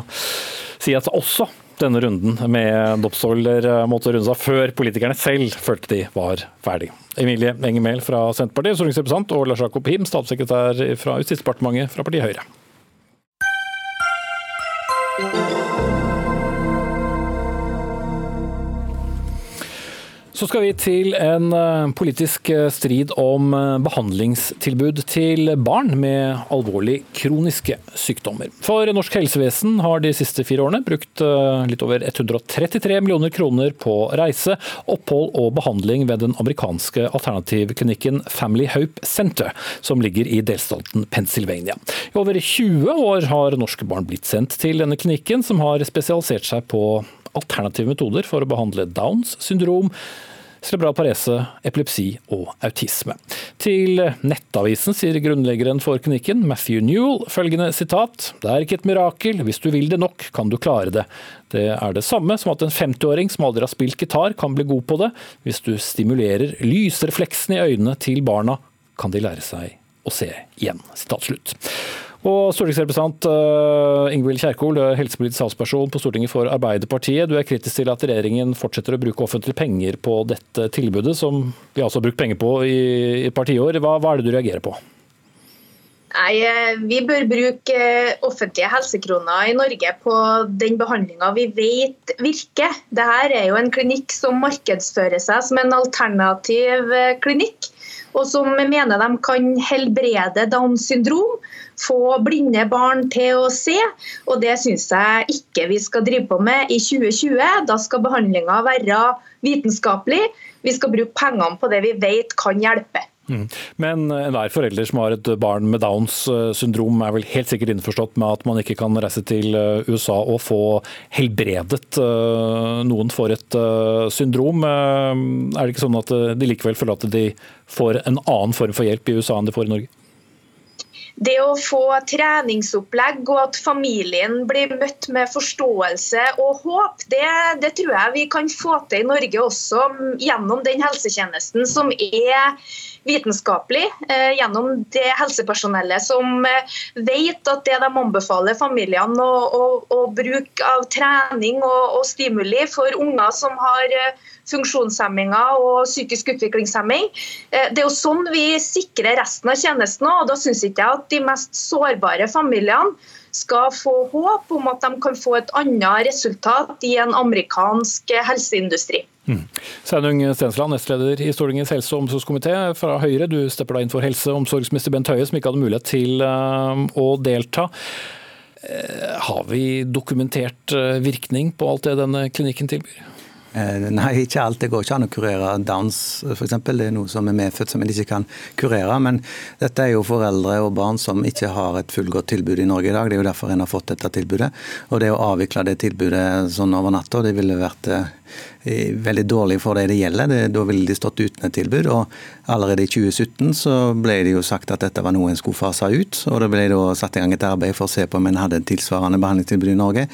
si at også denne runden med domstoler eh, måtte runde seg før politikerne selv følte de var ferdig. Emilie Enger Mehl fra Senterpartiet, stortingsrepresentant, og Lars Jakob Him, statssekretær fra Justisdepartementet fra partiet Høyre. Thank you. Så skal vi til en eh, politisk eh, strid om eh, behandlingstilbud til barn med alvorlig kroniske sykdommer. For norsk helsevesen har de siste fire årene brukt litt over 133 millioner kroner på reise, opphold og behandling ved den amerikanske alternativklinikken Family Hope Center, som ligger i delstaten Pennsylvania. I over 20 år har norske barn blitt sendt til denne klinikken, som har spesialisert seg på alternative metoder for å behandle Downs syndrom, cerebral parese, epilepsi og autisme. Til Nettavisen sier grunnleggeren for klinikken, Matthew Newell, følgende sitat Det er ikke et mirakel, hvis du vil det nok, kan du klare det. Det er det samme som at en 50-åring som aldri har spilt gitar, kan bli god på det. Hvis du stimulerer lysrefleksene i øynene til barna, kan de lære seg å se igjen. Sitat slutt. Og Stortingsrepresentant uh, Ingvild Kjerkol, er helsepolitisk talsperson på Stortinget for Arbeiderpartiet. Du er kritisk til at regjeringen fortsetter å bruke offentlige penger på dette tilbudet, som vi altså har brukt penger på i et par tiår. Hva, hva er det du reagerer på? Nei, eh, Vi bør bruke eh, offentlige helsekroner i Norge på den behandlinga vi vet virker. Dette er jo en klinikk som markedsfører seg som en alternativ klinikk, og som mener de kan helbrede Downs syndrom få blinde barn til å se. og Det syns jeg ikke vi skal drive på med i 2020. Da skal behandlinga være vitenskapelig. Vi skal bruke pengene på det vi vet kan hjelpe. Mm. Men enhver forelder som har et barn med Downs eh, syndrom er vel helt sikkert innforstått med at man ikke kan reise til eh, USA og få helbredet eh, noen for et syndrom. Er det ikke sånn at de likevel føler at de får en annen form for hjelp i USA enn de får i Norge? Det å få treningsopplegg og at familien blir møtt med forståelse og håp, det, det, tror jeg vi kan få til i Norge også gjennom den helsetjenesten som er vitenskapelig. Eh, gjennom det helsepersonellet som eh, vet at det de anbefaler familiene å, å, å bruke av trening og, og stimuli for unger som har eh, funksjonshemminger og psykisk utviklingshemming. Det er jo sånn vi sikrer resten av tjenesten og Da syns ikke jeg at de mest sårbare familiene skal få håp om at de kan få et annet resultat i en amerikansk helseindustri. Mm. Sveinung Stensland, nestleder i Stortingets helse- og omsorgskomité fra Høyre. Du stepper da inn for helse- og omsorgsminister Bent Høie, som ikke hadde mulighet til eh, å delta. Eh, har vi dokumentert virkning på alt det denne klinikken tilbyr? Eh, nei, ikke alt. Det går ikke an å kurere Downs f.eks. Det er noe som er medfødt som en ikke kan kurere. Men dette er jo foreldre og barn som ikke har et fullgodt tilbud i Norge i dag. Det er jo derfor en har fått dette tilbudet. Og det å avvikle det tilbudet sånn over natta, det ville vært eh, veldig dårlig for det det gjelder. Det, da ville de stått uten et tilbud. og Allerede i 2017 så ble det jo sagt at dette var noe en skulle fase ut. og Det ble da satt i gang et arbeid for å se på om en hadde et tilsvarende behandlingstilbud i Norge.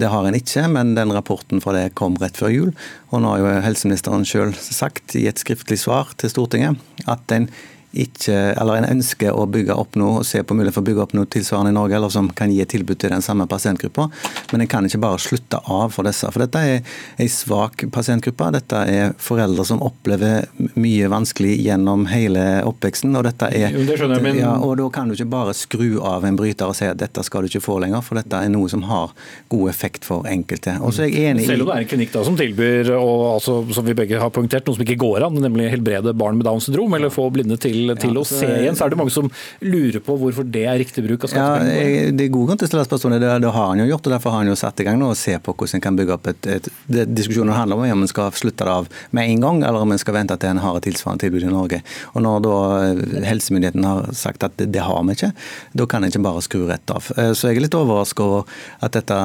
Det har en ikke, men den rapporten fra det kom rett før jul. Og nå har jo helseministeren sjøl sagt i et skriftlig svar til Stortinget at en ikke, eller en ønsker å bygge opp noe og se på mulighet for å bygge opp noe tilsvarende i Norge, eller som kan gi et tilbud til den samme pasientgruppa. Men en kan ikke bare slutte av for disse. For dette er en svak pasientgruppe. Dette er foreldre som opplever mye vanskelig gjennom hele oppveksten. Og, dette er, det jeg, men... ja, og da kan du ikke bare skru av en bryter og si at dette skal du ikke få lenger, for dette er noe som har god effekt for enkelte. Og så er jeg enig i... Selv om det er en klinikk da som tilbyr, og altså, som vi begge har poengtert, noe som ikke går an, nemlig helbrede barn med Downs syndrom, eller få blinde til til, å se igjen, så er det mange som lurer på hvorfor det er riktig bruk av skattepenger. Ja, det er god grunn til å stille spørsmål. Det, det, har han jo gjort, og derfor har han jo satt i gang nå og ser på hvordan en kan bygge opp et, et det, Diskusjonen handler om om en skal slutte det av med en gang, eller om en skal vente til en har et tilsvarende tilbud i Norge. Og Når da eh, helsemyndigheten har sagt at det, har vi ikke, da kan en ikke bare skru rett av. Eh, så jeg er litt overrasket over at dette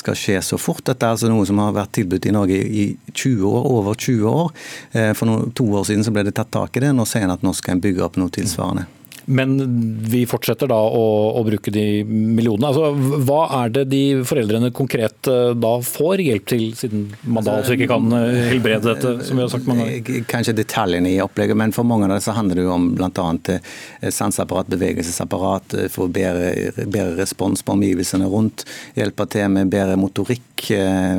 skal skje så fort. Dette er altså noe som har vært tilbudt i Norge i 20 år, over 20 år. Eh, for to år siden så ble det tatt tak i det. Nå sier en at nå skal en bygge opp noe tilsvarende. Men vi fortsetter da å, å, bruke de millionene. Altså, hva er det de foreldrene konkret eh, da får hjelp til, siden man da altså ikke kan eh, helbrede dette, som vi har sagt mange ganger? Eh, kanskje detaljene i opplegget, men for mange av det så handler det jo om bl.a. sanseapparat, bevegelsesapparat, få bedre, bedre, respons på omgivelsene rundt, hjelpe til med bedre motorikk,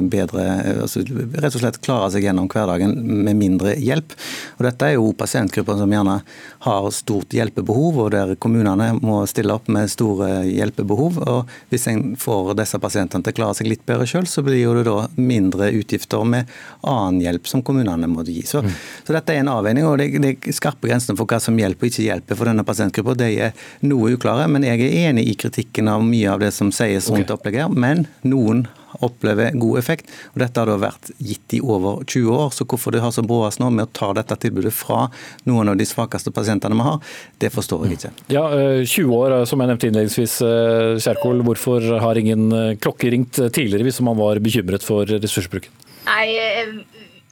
bedre altså, Rett og slett klare seg gjennom hverdagen med mindre hjelp. Og Dette er jo pasientgrupper som gjerne har stort hjelpebehov og der kommunene må stille opp med store hjelpebehov. og Hvis en får disse pasientene til å klare seg litt bedre selv, så blir det da mindre utgifter med annen hjelp som kommunene må gi. Så, mm. så dette er en avveining, og det, det skarpe grensene for hva som hjelper og ikke hjelper for denne pasientgruppa, de er noe uklare. Men jeg er enig i kritikken av mye av det som sies rundt okay. opplegget. Men noen opplever god effekt. og Dette har da vært gitt i over 20 år, så hvorfor det har så bråast nå med å ta dette tilbudet fra noen av de svakeste pasientene vi har, det forstår jeg ikke. Ja, 20 eh, år, som jeg nevnte innledningsvis. Eh, Kjerkol, hvorfor har ingen eh, klokke ringt tidligere hvis man var bekymret for ressursbruken? Nei,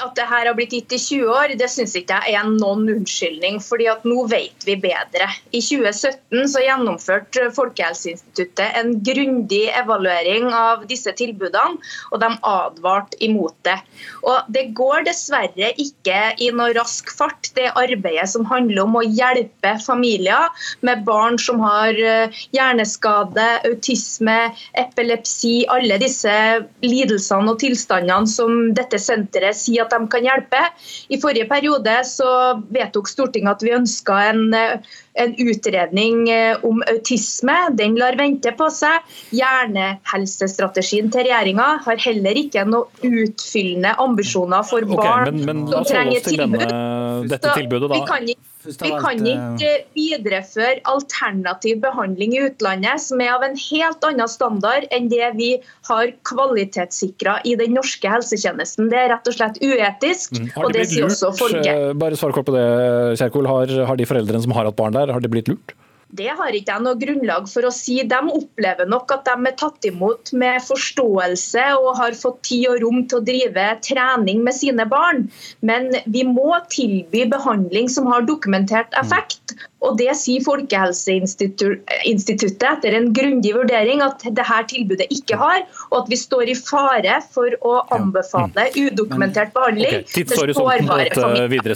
at det her har blitt gitt i 20 år, det syns ikke jeg er noen unnskyldning. fordi at nå vet vi bedre. I 2017 så gjennomførte Folkehelseinstituttet en grundig evaluering av disse tilbudene, og de advarte imot det. Og Det går dessverre ikke i noe rask fart, det arbeidet som handler om å hjelpe familier med barn som har eh, hjerneskade, autisme, epilepsi, alle disse lidelsene og tilstandene som dette senteret sier at de kan hjelpe. I forrige periode så vedtok Stortinget at vi ønska en, en utredning eh, om autisme. Den lar vente på seg. Hjernehelsestrategien til regjeringa har heller ikke noe utfyllende ambisjoner for barn okay, men, men, som trenger tilbud. Denne, dette tilbudet, da. Vi kan ikke vi kan ikke videreføre alternativ behandling i utlandet som er av en helt annen standard enn det vi har kvalitetssikra i den norske helsetjenesten. Det er rett og slett uetisk, mm. og det sier også folket. Eh, bare svar kort på det, Kjerkol. Har, har de foreldrene som har hatt barn der, har de blitt lurt? Det har ikke jeg noe grunnlag for å si. De opplever nok at de er tatt imot med forståelse og har fått tid og rom til å drive trening med sine barn. Men vi må tilby behandling som har dokumentert effekt. Og Det sier Folkehelseinstituttet etter en grundig vurdering at dette tilbudet ikke har, og at vi står i fare for å anbefale mm. udokumentert behandling. Okay. Videre,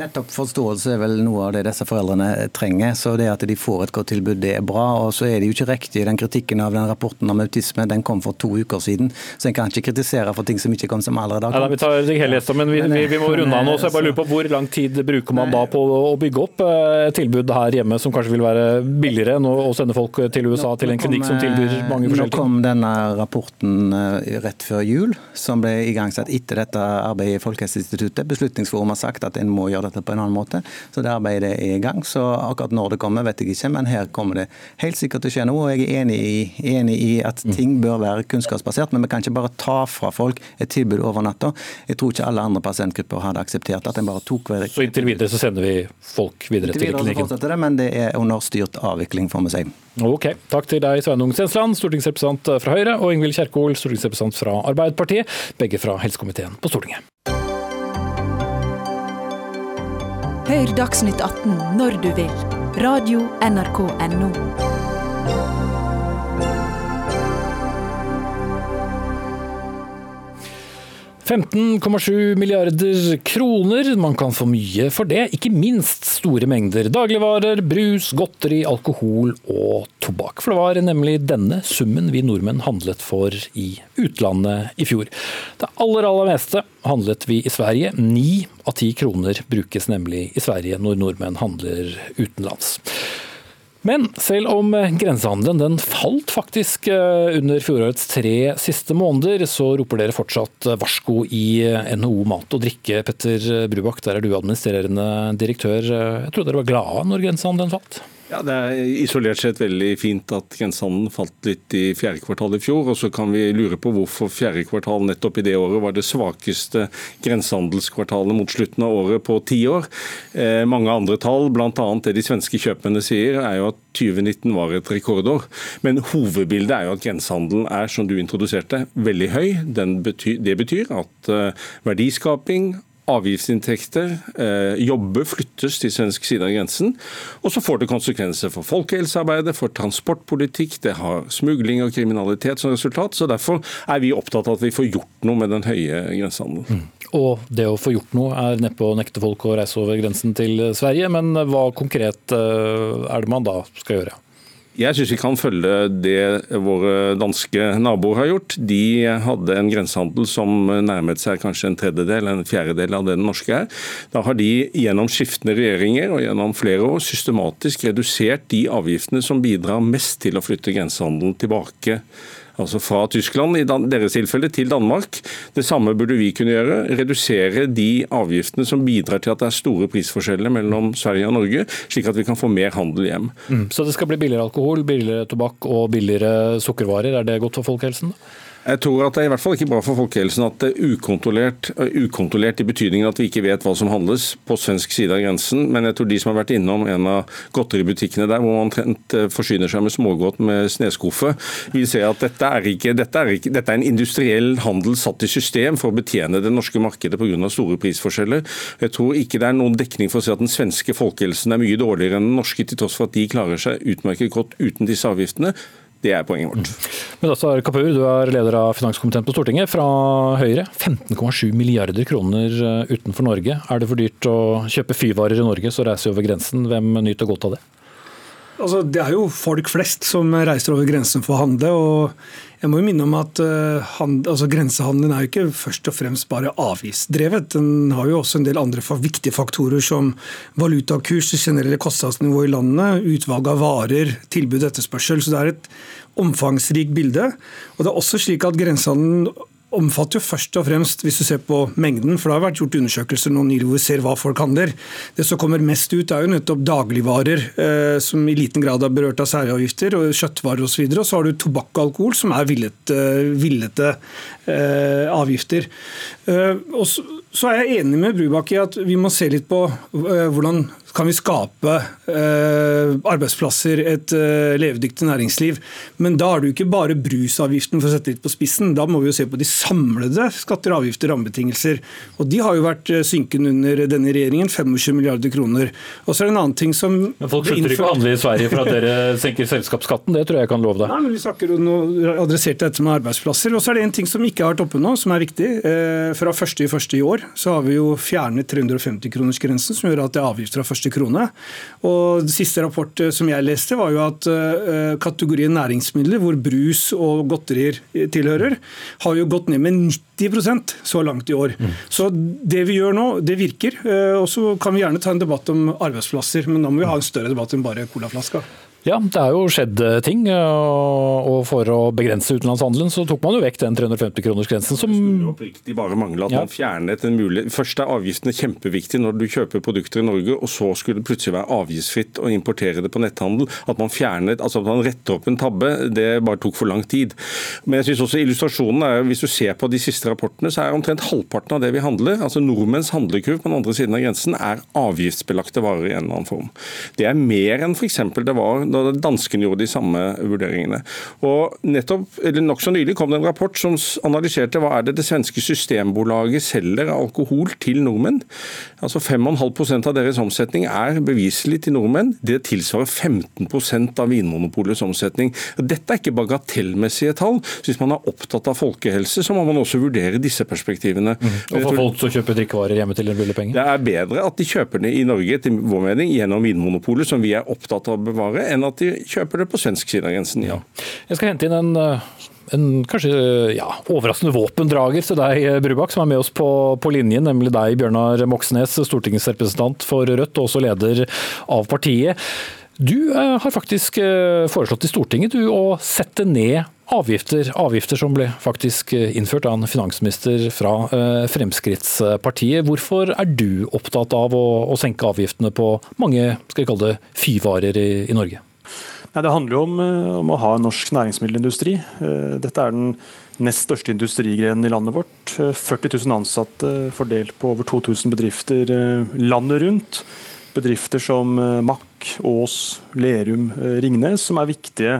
Nettopp forståelse er vel noe av det disse foreldrene trenger. så det At de får et godt tilbud, det er bra. og så er det jo ikke riktig, Den kritikken av den rapporten om autisme den kom for to uker siden. Så en kan ikke kritisere for ting som ikke kom som allerede har kommet. vi tar det helheten, men vi, vi, vi, må runde av nå. så jeg bare lurer på Hvor lang tid bruker man da på å bygge opp eh, her hjemme som kanskje vil være billigere enn å sende folk til USA til en klinikk som tilbyr mange forskjellige ting? Nå kom denne rapporten eh, rett før jul, som ble igangsatt etter dette arbeidet i Folkehelseinstituttet. Beslutningsforum har sagt at en må gjøre dette på en annen måte, så det arbeidet er i gang. Så akkurat når det kommer, vet jeg ikke, men her kommer det helt sikkert til å skje noe. og Jeg er enig i, enig i at mm. ting bør være kunnskapsbasert, men vi kan ikke bare ta fra folk et tilbud over natta. Jeg tror ikke alle andre pasientgrupper hadde akseptert at en bare tok hver Så inntil videre så sender vi folk videre til klinikken? Det, men det er under styrt avvikling, får vi si. Ok, Takk til deg, Sveinung Stensland, stortingsrepresentant fra Høyre, og Ingvild Kjerkol, stortingsrepresentant fra Arbeiderpartiet, begge fra helsekomiteen på Stortinget. Hør Dagsnytt 18 når du vil. Radio NRK Radio.nrk.no. 15,7 milliarder kroner. Man kan få mye for det, ikke minst store mengder dagligvarer, brus, godteri, alkohol og tobakk. For det var nemlig denne summen vi nordmenn handlet for i utlandet i fjor. Det aller, aller meste handlet vi i Sverige. Ni av ti kroner brukes nemlig i Sverige når nordmenn handler utenlands. Men selv om grensehandelen den falt faktisk eh, under fjorårets tre siste måneder, så roper dere fortsatt varsko i NHO Mat og Drikke. Petter Brubakk, der er du administrerende direktør. Jeg trodde dere var glade når grensehandelen falt? Ja, Det er isolert sett veldig fint at grensehandelen falt litt i fjerde kvartal i fjor. og Så kan vi lure på hvorfor fjerde kvartal nettopp i det året var det svakeste grensehandelskvartalet mot slutten av året på ti år. Eh, mange andre tall, bl.a. det de svenske kjøpmennene sier, er jo at 2019 var et rekordår. Men hovedbildet er jo at grensehandelen er, som du introduserte, veldig høy. Betyr, det betyr at eh, verdiskaping, avgiftsinntekter, eh, jobber flyttes til svensk side av grensen. Og så får det konsekvenser for folkehelsearbeidet, for transportpolitikk, det har smugling og kriminalitet som resultat. Så derfor er vi opptatt av at vi får gjort noe med den høye grensehandelen. Mm. Og det å få gjort noe er neppe å nekte folk å reise over grensen til Sverige, men hva konkret eh, er det man da skal gjøre? Jeg syns vi kan følge det våre danske naboer har gjort. De hadde en grensehandel som nærmet seg kanskje en tredjedel, en fjerdedel av det den norske er. Da har de gjennom skiftende regjeringer og gjennom flere år systematisk redusert de avgiftene som bidrar mest til å flytte grensehandelen tilbake altså fra Tyskland i deres tilfelle til Danmark. Det samme burde vi kunne gjøre. Redusere de avgiftene som bidrar til at det er store prisforskjeller mellom Sverige og Norge, slik at vi kan få mer handel hjem. Mm. Så det skal bli billigere alkohol, billigere tobakk og billigere sukkervarer. Er det godt for folkehelsen? Jeg tror at det er i hvert fall ikke bra for folkehelsen at det er ukontrollert, ukontrollert i betydningen at vi ikke vet hva som handles på svensk side av grensen. Men jeg tror de som har vært innom en av godteributikkene der, hvor man omtrent forsyner seg med smågodt med sneskuffe, vil se at dette er, ikke, dette, er ikke, dette er en industriell handel satt i system for å betjene det norske markedet pga. store prisforskjeller. Jeg tror ikke det er noen dekning for å si at den svenske folkehelsen er mye dårligere enn den norske, til tross for at de klarer seg utmerket godt uten disse avgiftene. Det er poenget vårt. Men altså, Kapur, du er leder av finanskomiteen på Stortinget fra Høyre. 15,7 milliarder kroner eh, utenfor Norge. Er det for dyrt å kjøpe fyrvarer i Norge, så reiser vi over grensen. Hvem nyter godt av det? Altså, det er jo folk flest som reiser over grensen for å handle. og jeg må jo minne om at uh, hand, altså, Grensehandelen er jo ikke først og fremst bare avgiftsdrevet. Den har jo også en del andre viktige faktorer som valutakurs, generelle kostnadsnivå i landet, utvalg av varer, tilbud og etterspørsel. Så det er et omfangsrikt bilde. Og det er også slik at Grensehandelen omfatter jo først og fremst, hvis du ser på mengden, for det har vært gjort undersøkelser nå nylig hvor vi ser hva folk handler. Det som kommer mest ut, er jo nettopp dagligvarer, eh, som i liten grad er berørt av særavgifter, og kjøttvarer osv. Og, så og så har du tobakk og alkohol, som er villete, villete eh, avgifter. Eh, og så, så, er jeg enig med Brubakk i at vi må se litt på eh, hvordan kan vi skape eh, arbeidsplasser, et eh, levedyktig næringsliv. Men da er det jo ikke bare brusavgiften for å sette litt på spissen. Da må vi jo se på de samlede skatter, avgifter og rammebetingelser. Og de har jo vært eh, synkende under denne regjeringen. 25 milliarder kroner. Og så er det en annen ting som Men Folk slutter ikke å handle i Sverige for at dere senker selskapsskatten, det tror jeg jeg kan love deg. Nei, men Vi snakker jo nå adressert dette med arbeidsplasser. Og så er det en ting som ikke har vært oppe nå, som er viktig. Eh, fra 1.1. i år så har vi jo fjernet 350-kronersgrensen, som gjør at det er avgift fra 1 første krone. Og Siste rapport eh, som jeg leste, var jo at uh, kategorien næringsmidler, hvor brus og godterier tilhører, har jo gått ned med 90% så langt i år. Mm. Så det vi gjør nå, det virker. Og så kan vi gjerne ta en debatt om arbeidsplasser, men da må vi ha en større debatt enn bare colaflaska. Ja, det er jo skjedd eh, ting. Og for å begrense utenlandshandelen så tok man jo vekk den 350-kronersgrensen som Det skulle oppriktig bare mangle at ja. man fjernet en mulighet Først er avgiftene kjempeviktige når du kjøper produkter i Norge, og så skulle det plutselig være avgiftsfritt å importere det på netthandel. At man fjernet, altså at man retter opp en tabbe, det bare tok for lang tid. Men jeg synes også illustrasjonen er, hvis du ser på de siste rapportene, så er omtrent halvparten av det vi handler, altså nordmenns handlekurv på den andre siden av grensen, er avgiftsbelagte varer i en eller annen form. Det er mer enn f.eks. det var da danskene gjorde de samme vurderingene. Og nettopp, eller Nokså nylig kom det en rapport som analyserte hva er det det svenske systembolaget selger av alkohol til nordmenn. Altså 5,5% av deres omsetning er beviselig til nordmenn. Det tilsvarer 15% av Vinmonopolets omsetning. Dette er ikke bagatellmessige tall. Så hvis man er opptatt av folkehelse, så må man også vurdere disse perspektivene. Mm. Og for folk som kjøper drikkevarer hjemme til en billig penge? Det er bedre at de kjøper det i Norge til vår mening, gjennom Vinmonopolet, som vi er opptatt av å bevare, enn at de kjøper det på svensk side av grensen, ja. Jeg skal hente inn en en kanskje ja, overraskende våpendrager til deg, Brubakk, som er med oss på, på, linjen, nemlig deg, Bjørnar Moxnes, stortingsrepresentant for Rødt og også leder av partiet. Du eh, har faktisk eh, foreslått i Stortinget du, å sette ned avgifter, avgifter som ble faktisk eh, innført av en finansminister fra eh, Fremskrittspartiet. Hvorfor er du opptatt av å, å senke avgiftene på mange skal vi kalle det, fyvarer i, i Norge? Nei, det handler jo om, eh, om, å ha en norsk næringsmiddelindustri. Eh, dette er den nest største industrigrenen i landet vårt. 40 eh, 000 ansatte fordelt på over 2000 bedrifter landet rundt. Bedrifter som Mack, Ås, Lerum, Ringnes, som er viktige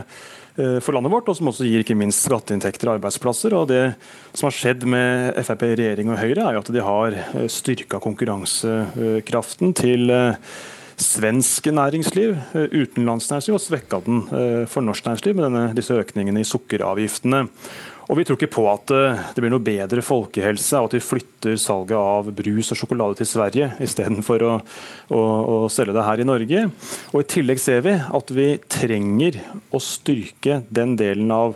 for landet vårt, og som også gir ikke minst skatteinntekter og arbeidsplasser. Og Det som har skjedd med Frp, regjering og Høyre, er jo at de har styrka konkurransekraften til svensk næringsliv, eh, utenlandsnæringsliv, og svekka den eh, for norsk næringsliv med denne, disse økningene i sukkeravgiftene. Og Vi tror ikke på at eh, det blir noe bedre folkehelse av at vi flytter salget av brus og sjokolade til Sverige, istedenfor å, å, å selge det her i Norge. Og I tillegg ser vi at vi trenger å styrke den delen av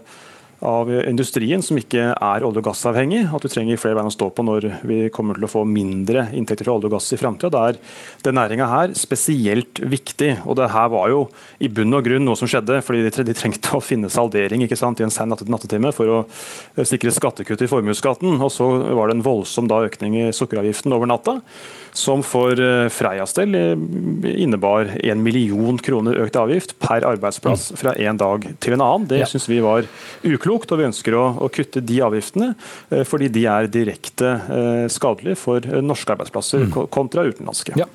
av industrien som ikke er olje- og gassavhengig. At vi trenger flere bein å stå på når vi kommer til å få mindre inntekter fra olje og gass i framtida. Da er den næringa her spesielt viktig. Og det her var jo i bunn og grunn noe som skjedde, fordi de trengte å finne saldering sant, i en sen nattetime for å eh, sikre skattekutt i formuesskatten. Og så var det en voldsom da, økning i sukkeravgiften over natta som for eh, Freias del eh, innebar en million kroner økt avgift per arbeidsplass mm. fra en dag til en annen. Det ja. syns vi var uklokt og vi ønsker å, å kutte de avgiftene fordi de er direkte skadelige for norske arbeidsplasser mm. kontra utenlandske. Ja,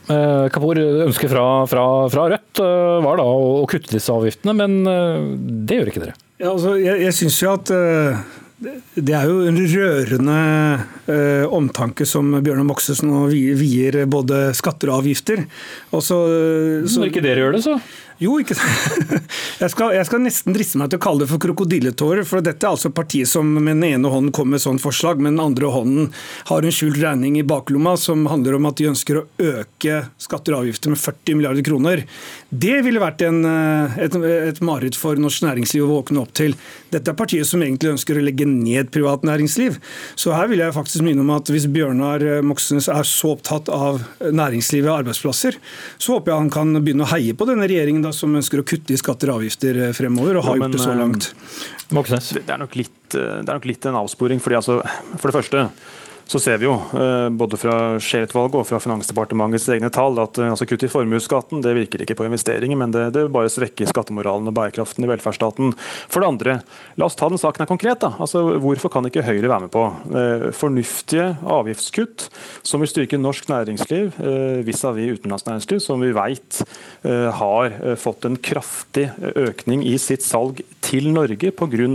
Kapur, ønsket fra, fra, fra, Rødt var da å kutte disse avgiftene, men det gjør ikke dere? Ja, altså, jeg jeg synes jo at det er jo en rørende eh, omtanke som Bjørnar Moxnes nå vier både skatter og avgifter. Og så, så, Når ikke dere gjør det, så? Jo, ikke jeg skal, jeg skal nesten driste meg til å kalle det for krokodilletårer. For dette er altså partiet som med den ene hånden kommer med sånt forslag, men den andre hånden har en skjult regning i baklomma som handler om at de ønsker å øke skatter og avgifter med 40 milliarder kroner. Det ville vært en, eh, et, et mareritt for norsk næringsliv å våkne opp til. Dette er partiet som egentlig ønsker å legge ned privat næringsliv. Så her vil jeg faktisk minne om at hvis Bjørnar Moxnes er så opptatt av næringslivet og arbeidsplasser, så håper jeg han kan begynne å heie på denne regjeringen som ønsker å kutte i skatter og avgifter eh, fremover, og har ja, men, gjort det så langt. Moxnes. det er nok litt, eh, det er nok litt en avsporing. fordi altså, For det første så ser vi jo eh, både fra Scheel-utvalget og fra Finansdepartementets egne tall at eh, altså kutt i formuesskatten virker ikke på investeringer, men det, det bare svekker skattemoralen og bærekraften i velferdsstaten. For det andre, la oss ta den saken her konkret. da. Altså, Hvorfor kan ikke Høyre være med på eh, fornuftige avgiftskutt som vil styrke norsk næringsliv vis-à-vis -vis utenlandsnæringsliv, som vi vet har fått en kraftig økning i sitt salg til Norge pga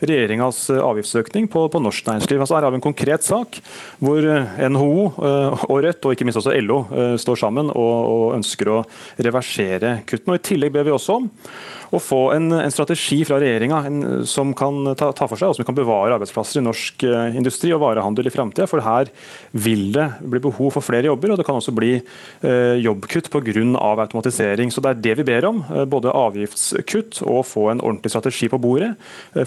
regjeringas eh, avgiftsøkning på, på, norsk næringsliv. Altså her har vi en konkret sak hvor eh, NHO eh, og Rødt, og ikke minst også LO, står sammen og, og ønsker å reversere kuttene. Og I tillegg ber vi også om å få en, en strategi fra regjeringa som kan ta, ta, for seg og som kan bevare arbeidsplasser i norsk uh, industri og varehandel i framtida. For her vil det bli behov for flere jobber, og det kan også bli eh, jobbkutt pga. Av automatisering. Så Det er det vi ber om. Uh, både avgiftskutt og få en ordentlig strategi på bordet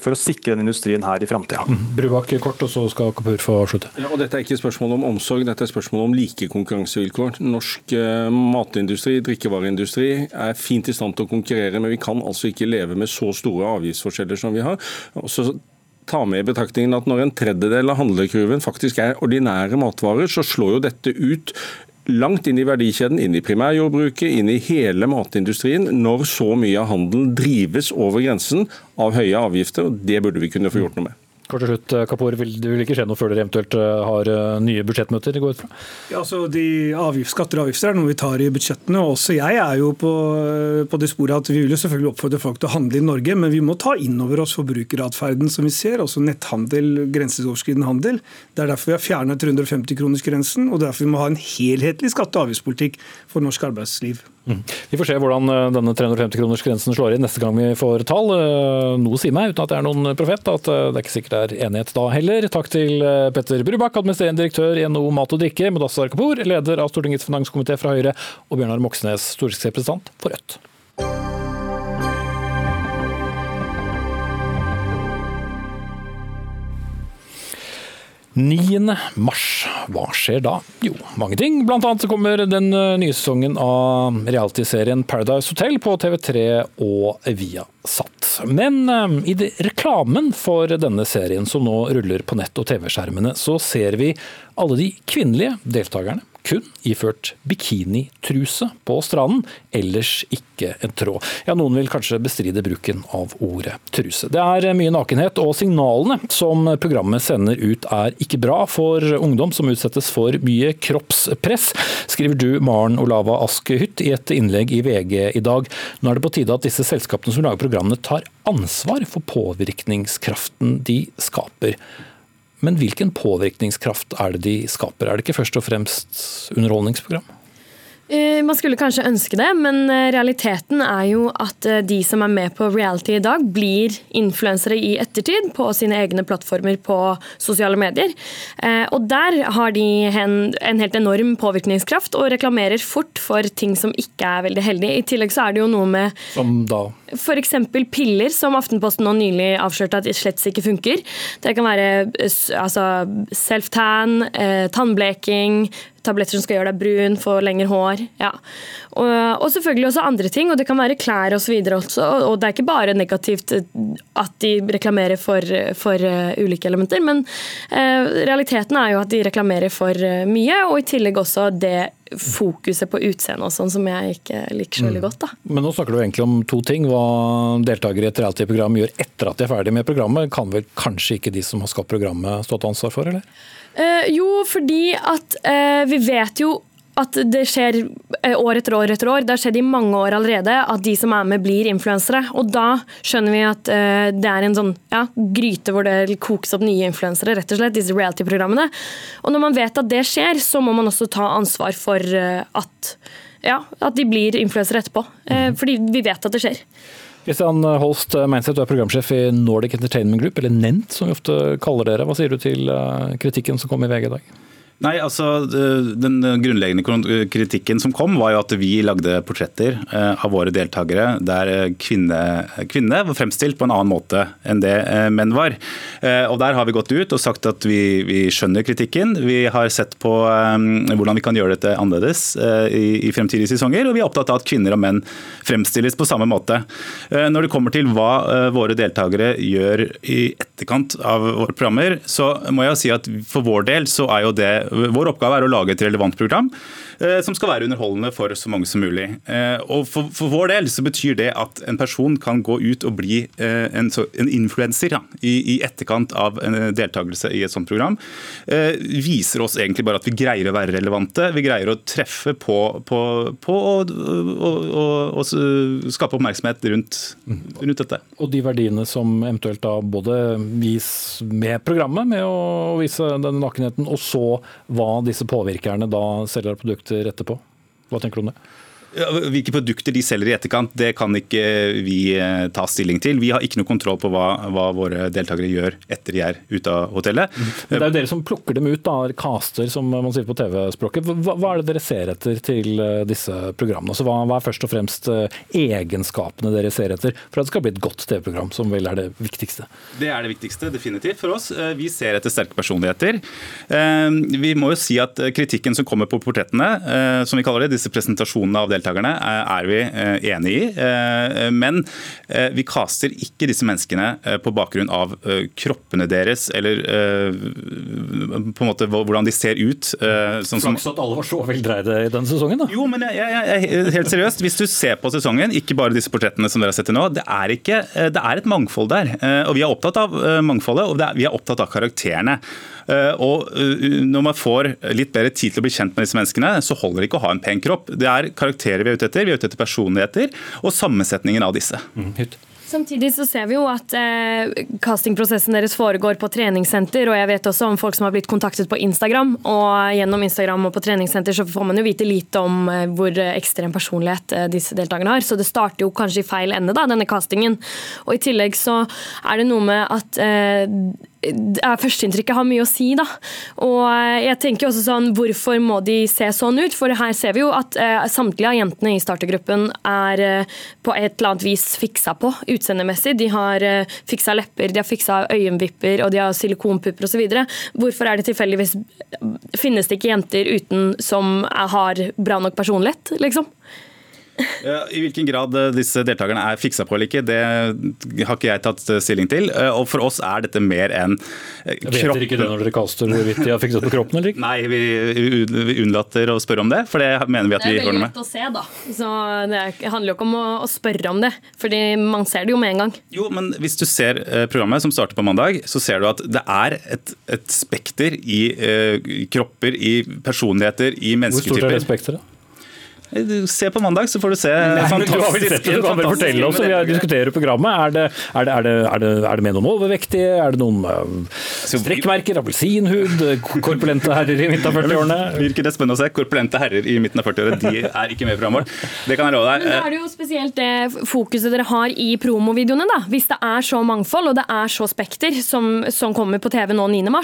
for å sikre den industrien her i framtida. Mm. Brubakk kort, og så skal Kapur få avslutte. Ja, og dette er ikke spørsmål om omsorg, dette er spørsmål om like konkurransevilkår. Norsk matindustri, drikkevareindustri er fint i stand til å konkurrere, men vi kan altså ikke leve med så store avgiftsforskjeller som vi har. Og så ta med i betraktningen at Når en tredjedel av handlekurven faktisk er ordinære matvarer, så slår jo dette ut langt inn i verdikjeden, inn i primærjordbruket, inn i hele matindustrien, når så mye av handelen drives over grensen av høye avgifter. og Det burde vi kunne få gjort noe med. Kort til slutt, Kapoor, vil, det vil ikke skje noe før dere eventuelt eh, har eh, nye budsjettmøter? går ut fra? Ja, altså de avgift, Skatter og avgifter er noe vi tar i budsjettene. og Også jeg er jo på, eh, på det sporet at vi vil jo selvfølgelig oppfordre folk til å handle i Norge, men vi må ta inn over oss forbrukeratferden som vi ser. Også netthandel, grenseoverskridende handel. Det er derfor vi har fjernet 350-kronersgrensen, og derfor vi må ha en helhetlig skatte- og avgiftspolitikk for norsk arbeidsliv. Mm. Vi får se hvordan eh, denne 350-kronersgrensen slår inn neste gang vi får tall. Eh, noe sier meg, uten at jeg er noen profet, at eh, det er ikke sikkert det er enighet da heller. Takk til Petter Brubakk, administrerende direktør i NHO Mat og Drikke, Mudassar Kapur, leder av Stortingets finanskomité fra Høyre, og Bjørnar Moxnes, stortingsrepresentant for Rødt. 9. mars. Hva skjer da? Jo, mange ting. Blant annet kommer den eh, nye sesongen av realityserien Paradise Hotel på TV3 og Viasat. Men eh, i reklamen for denne serien som nå ruller på nett og TV-skjermene, så ser vi alle de kvinnelige deltakerne kun iført bikinitruse på stranden, ellers ikke en tråd. Ja, Noen vil kanskje bestride bruken av ordet truse. Det er mye nakenhet, og signalene som programmet sender ut er ikke bra for ungdom som utsettes for mye kroppspress, skriver du Maren Olava Askehytt i et innlegg i VG i dag. Nå er det på tide at disse selskapene som lager programmene tar ansvar for påvirkningskraften de skaper. Men hvilken påvirkningskraft er det de skaper? Er det ikke først og fremst underholdningsprogram? Eh, man skulle kanskje ønske det, men eh, realiteten er jo at eh, de som er med på reality i dag, blir influensere i ettertid på sine egne plattformer på sosiale medier. Og der har de en, helt enorm påvirkningskraft og reklamerer fort for ting som ikke er veldig heldige. I tillegg så er det jo noe med Som da? F.eks. piller, som Aftenposten nå nylig avslørte at slett ikke funker. Det kan være altså, self-tan, tannbleking, tabletter som skal gjøre deg brun, få lengre hår. Ja. Og, og, selvfølgelig også andre ting, og det kan være klær osv. også. Og det er ikke bare negativt at de reklamerer for, for uh, ulike elementer, men uh, realiteten er jo at de reklamerer for uh, mye, og i tillegg også det fokuset på utseendet og sånn som jeg ikke liker så veldig godt. da. Men nå snakker du egentlig om to ting. Hva deltakere i et reality-program gjør etter at de er ferdig med programmet, kan vel kanskje ikke de som har skapt programmet stå til ansvar for, eller? Eh, jo, fordi at uh, vi vet jo at det skjer eh, år etter år etter år. Det har skjedd i mange år allerede at de som er med, blir influensere. Og da skjønner vi at uh, det er en sånn ja, gryte hvor det kokes opp nye influensere, rett og slett, disse reality-programmene. Og når man vet at det skjer, så må man også ta ansvar for at, ja, at de blir influensere etterpå. Fordi vi vet at det skjer. Kristian Holst Meinseth, du er programsjef i Nordic Entertainment Group, eller NENT som vi ofte kaller dere. Hva sier du til eh, kritikken som kom i VG i dag? Nei, altså Den grunnleggende kritikken som kom, var jo at vi lagde portretter eh, av våre deltakere der eh, kvinne, kvinne var fremstilt på en annen måte enn det menn var. Og Der har vi gått ut og sagt at vi, vi skjønner kritikken. Vi har sett på hvordan vi kan gjøre dette annerledes i, i fremtidige sesonger, og vi er opptatt av at kvinner og menn fremstilles på samme måte. Når det kommer til hva våre deltakere gjør i etterkant av våre programmer, så må jeg si at for vår del så er jo det vår oppgave er å lage et relevant program som skal være underholdende for så mange som mulig. Eh, og for, for vår del så betyr det at en person kan gå ut og bli eh, en, en influenser ja, i, i, etterkant av en deltakelse i et sånt program. Viser oss egentlig bare at vi greier å være relevante. Vi greier å treffe på, på, på å skape oppmerksomhet rundt, rundt, dette. Og de verdiene som eventuelt da både gis med programmet, med å vise denne nakenheten, og så hva disse påvirkerne da selger av produkter etterpå. Hva tenker du om det? Hvilke produkter de selger i etterkant, det kan ikke vi eh, ta stilling til. Vi har ikke noe kontroll på hva, hva våre deltakere gjør etter de er ute av hotellet. Men det er jo dere som plukker dem ut, da, caster som man sier på TV-språket. Hva, hva, er det dere ser etter til eh, disse programmene? Altså, hva, hva, er først og fremst eh, egenskapene dere ser etter for at det skal bli et godt TV-program, som vel er det viktigste? Det er det viktigste, definitivt for oss. Vi ser etter sterke personligheter. Vi må jo si at kritikken som kommer på portrettene, som vi kaller det, disse presentasjonene av deltakere, deltakerne eh, er vi eh, enig i. Eh, men vi kaster ikke disse menneskene på bakgrunn av kroppene deres eller på en måte hvordan de ser ut. Sånn Flaks at alle var så veldreide i den sesongen, da. Jo, men jeg, jeg, jeg, helt seriøst, hvis du ser på sesongen, ikke bare disse portrettene som dere har sett til nå, det er, ikke, det er et mangfold der. Og vi er opptatt av mangfoldet, og er, vi er opptatt av karakterene. Og når man får litt bedre tid til å bli kjent med disse menneskene, så holder det ikke å ha en pen kropp. Det er karakterer vi er ute etter. Vi er ute etter personligheter og sammensetningen av disse. Mm. Samtidig så ser vi jo at eh, castingprosessen deres foregår på treningssenter, og jeg vet også om folk som har blitt kontaktet på Instagram. Og gjennom Instagram og på treningssenter så får man jo vite lite om eh, hvor ekstrem personlighet eh, disse deltakerne har. Så det starter jo kanskje i feil ende, da, denne castingen. Og i tillegg så er det noe med at eh, Førsteinntrykket har mye å si, da. Og jeg tenker også sånn, Hvorfor må de se sånn ut? For her ser vi jo at eh, samtlige av jentene i startergruppen er eh, på et eller annet vis fiksa på utseendemessig. De har eh, fiksa lepper, de har fiksa øyenvipper og de har silikonpupper osv. Hvorfor er det tilfeldigvis Finnes det ikke jenter uten som har bra nok personlighet, liksom? Ja, I hvilken grad eh, disse deltakerne er fiksa på eller ikke, det har ikke jeg tatt eh, stilling til. Eh, og For oss er dette mer enn kroppen Vet dere ikke det når dere kaster hvorvidt de har fiksa på kroppen eller ikke? Nei, vi, vi, unnlater å spørre om det, for det mener vi at vi går med. Det er veldig lett å se, da. Så Det handler jo ikke om å, å, spørre om det, fordi man ser det jo med en gang. Jo, men hvis du ser programmet som starter på mandag, så ser du at det er et, et spekter i uh, kropper, i personligheter, i mennesketyper. Hvor stort er det spekteret? Se på mandag, så får du se. Nei, fantastisk, du har vel sett det, du kan vel fortelle oss, vi diskuterer programmet. Er det, er, det, er, det, er, det, er det, med noen overvektige? Er det noen uh, strekkmerker? Appelsinhud? Korpulente herrer i midten av 40-årene? Virker det spennende å se. Korpulente herrer i midten av 40-årene, de er ikke med i programmet vårt. Det kan jeg råde deg. Men da er det jo spesielt det fokuset dere har i promovideoene, da. Hvis det er så mangfold, og det er så spekter som, som kommer på TV nå 9.3,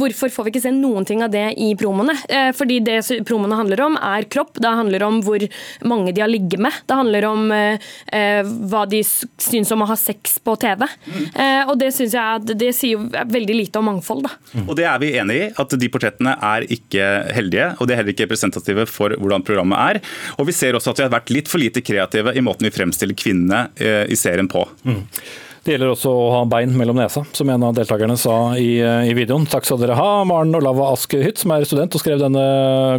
hvorfor får vi ikke se noen ting av det i promoene? Eh, fordi det promoene handler om, er kropp. Det handler om hvor mange de har ligget med. Det handler om eh, eh hva de syns om å ha sex på TV. Mm. Eh, og det syns jeg det sier veldig lite om mangfold. Da. Mm. Og det er vi enig i, at de portrettene er ikke heldige, og de er heller ikke representative for hvordan programmet er. Og vi ser også at vi har vært litt for lite kreative i måten vi fremstiller kvinnene eh, i serien på. Mm. Det gjelder også å ha bein mellom nesa, som en av deltakerne sa i, i videoen. Takk skal dere ha, Maren Olava Ask Hytt, som er student og skrev denne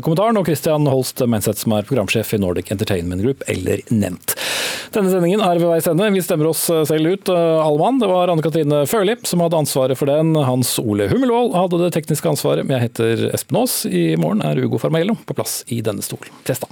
kommentaren, og Christian Holst Menseth, som er programsjef i Nordic Entertainment Group, eller nevnt. Denne sendingen er ved veis ende. Vi stemmer oss selv ut, alle mann. Det var Anne Katrine Førli som hadde ansvaret for den. Hans Ole Hummelvold hadde det tekniske ansvaret. Jeg heter Espen Aas. I morgen er Ugo Farmaello på plass i denne stol. Testa.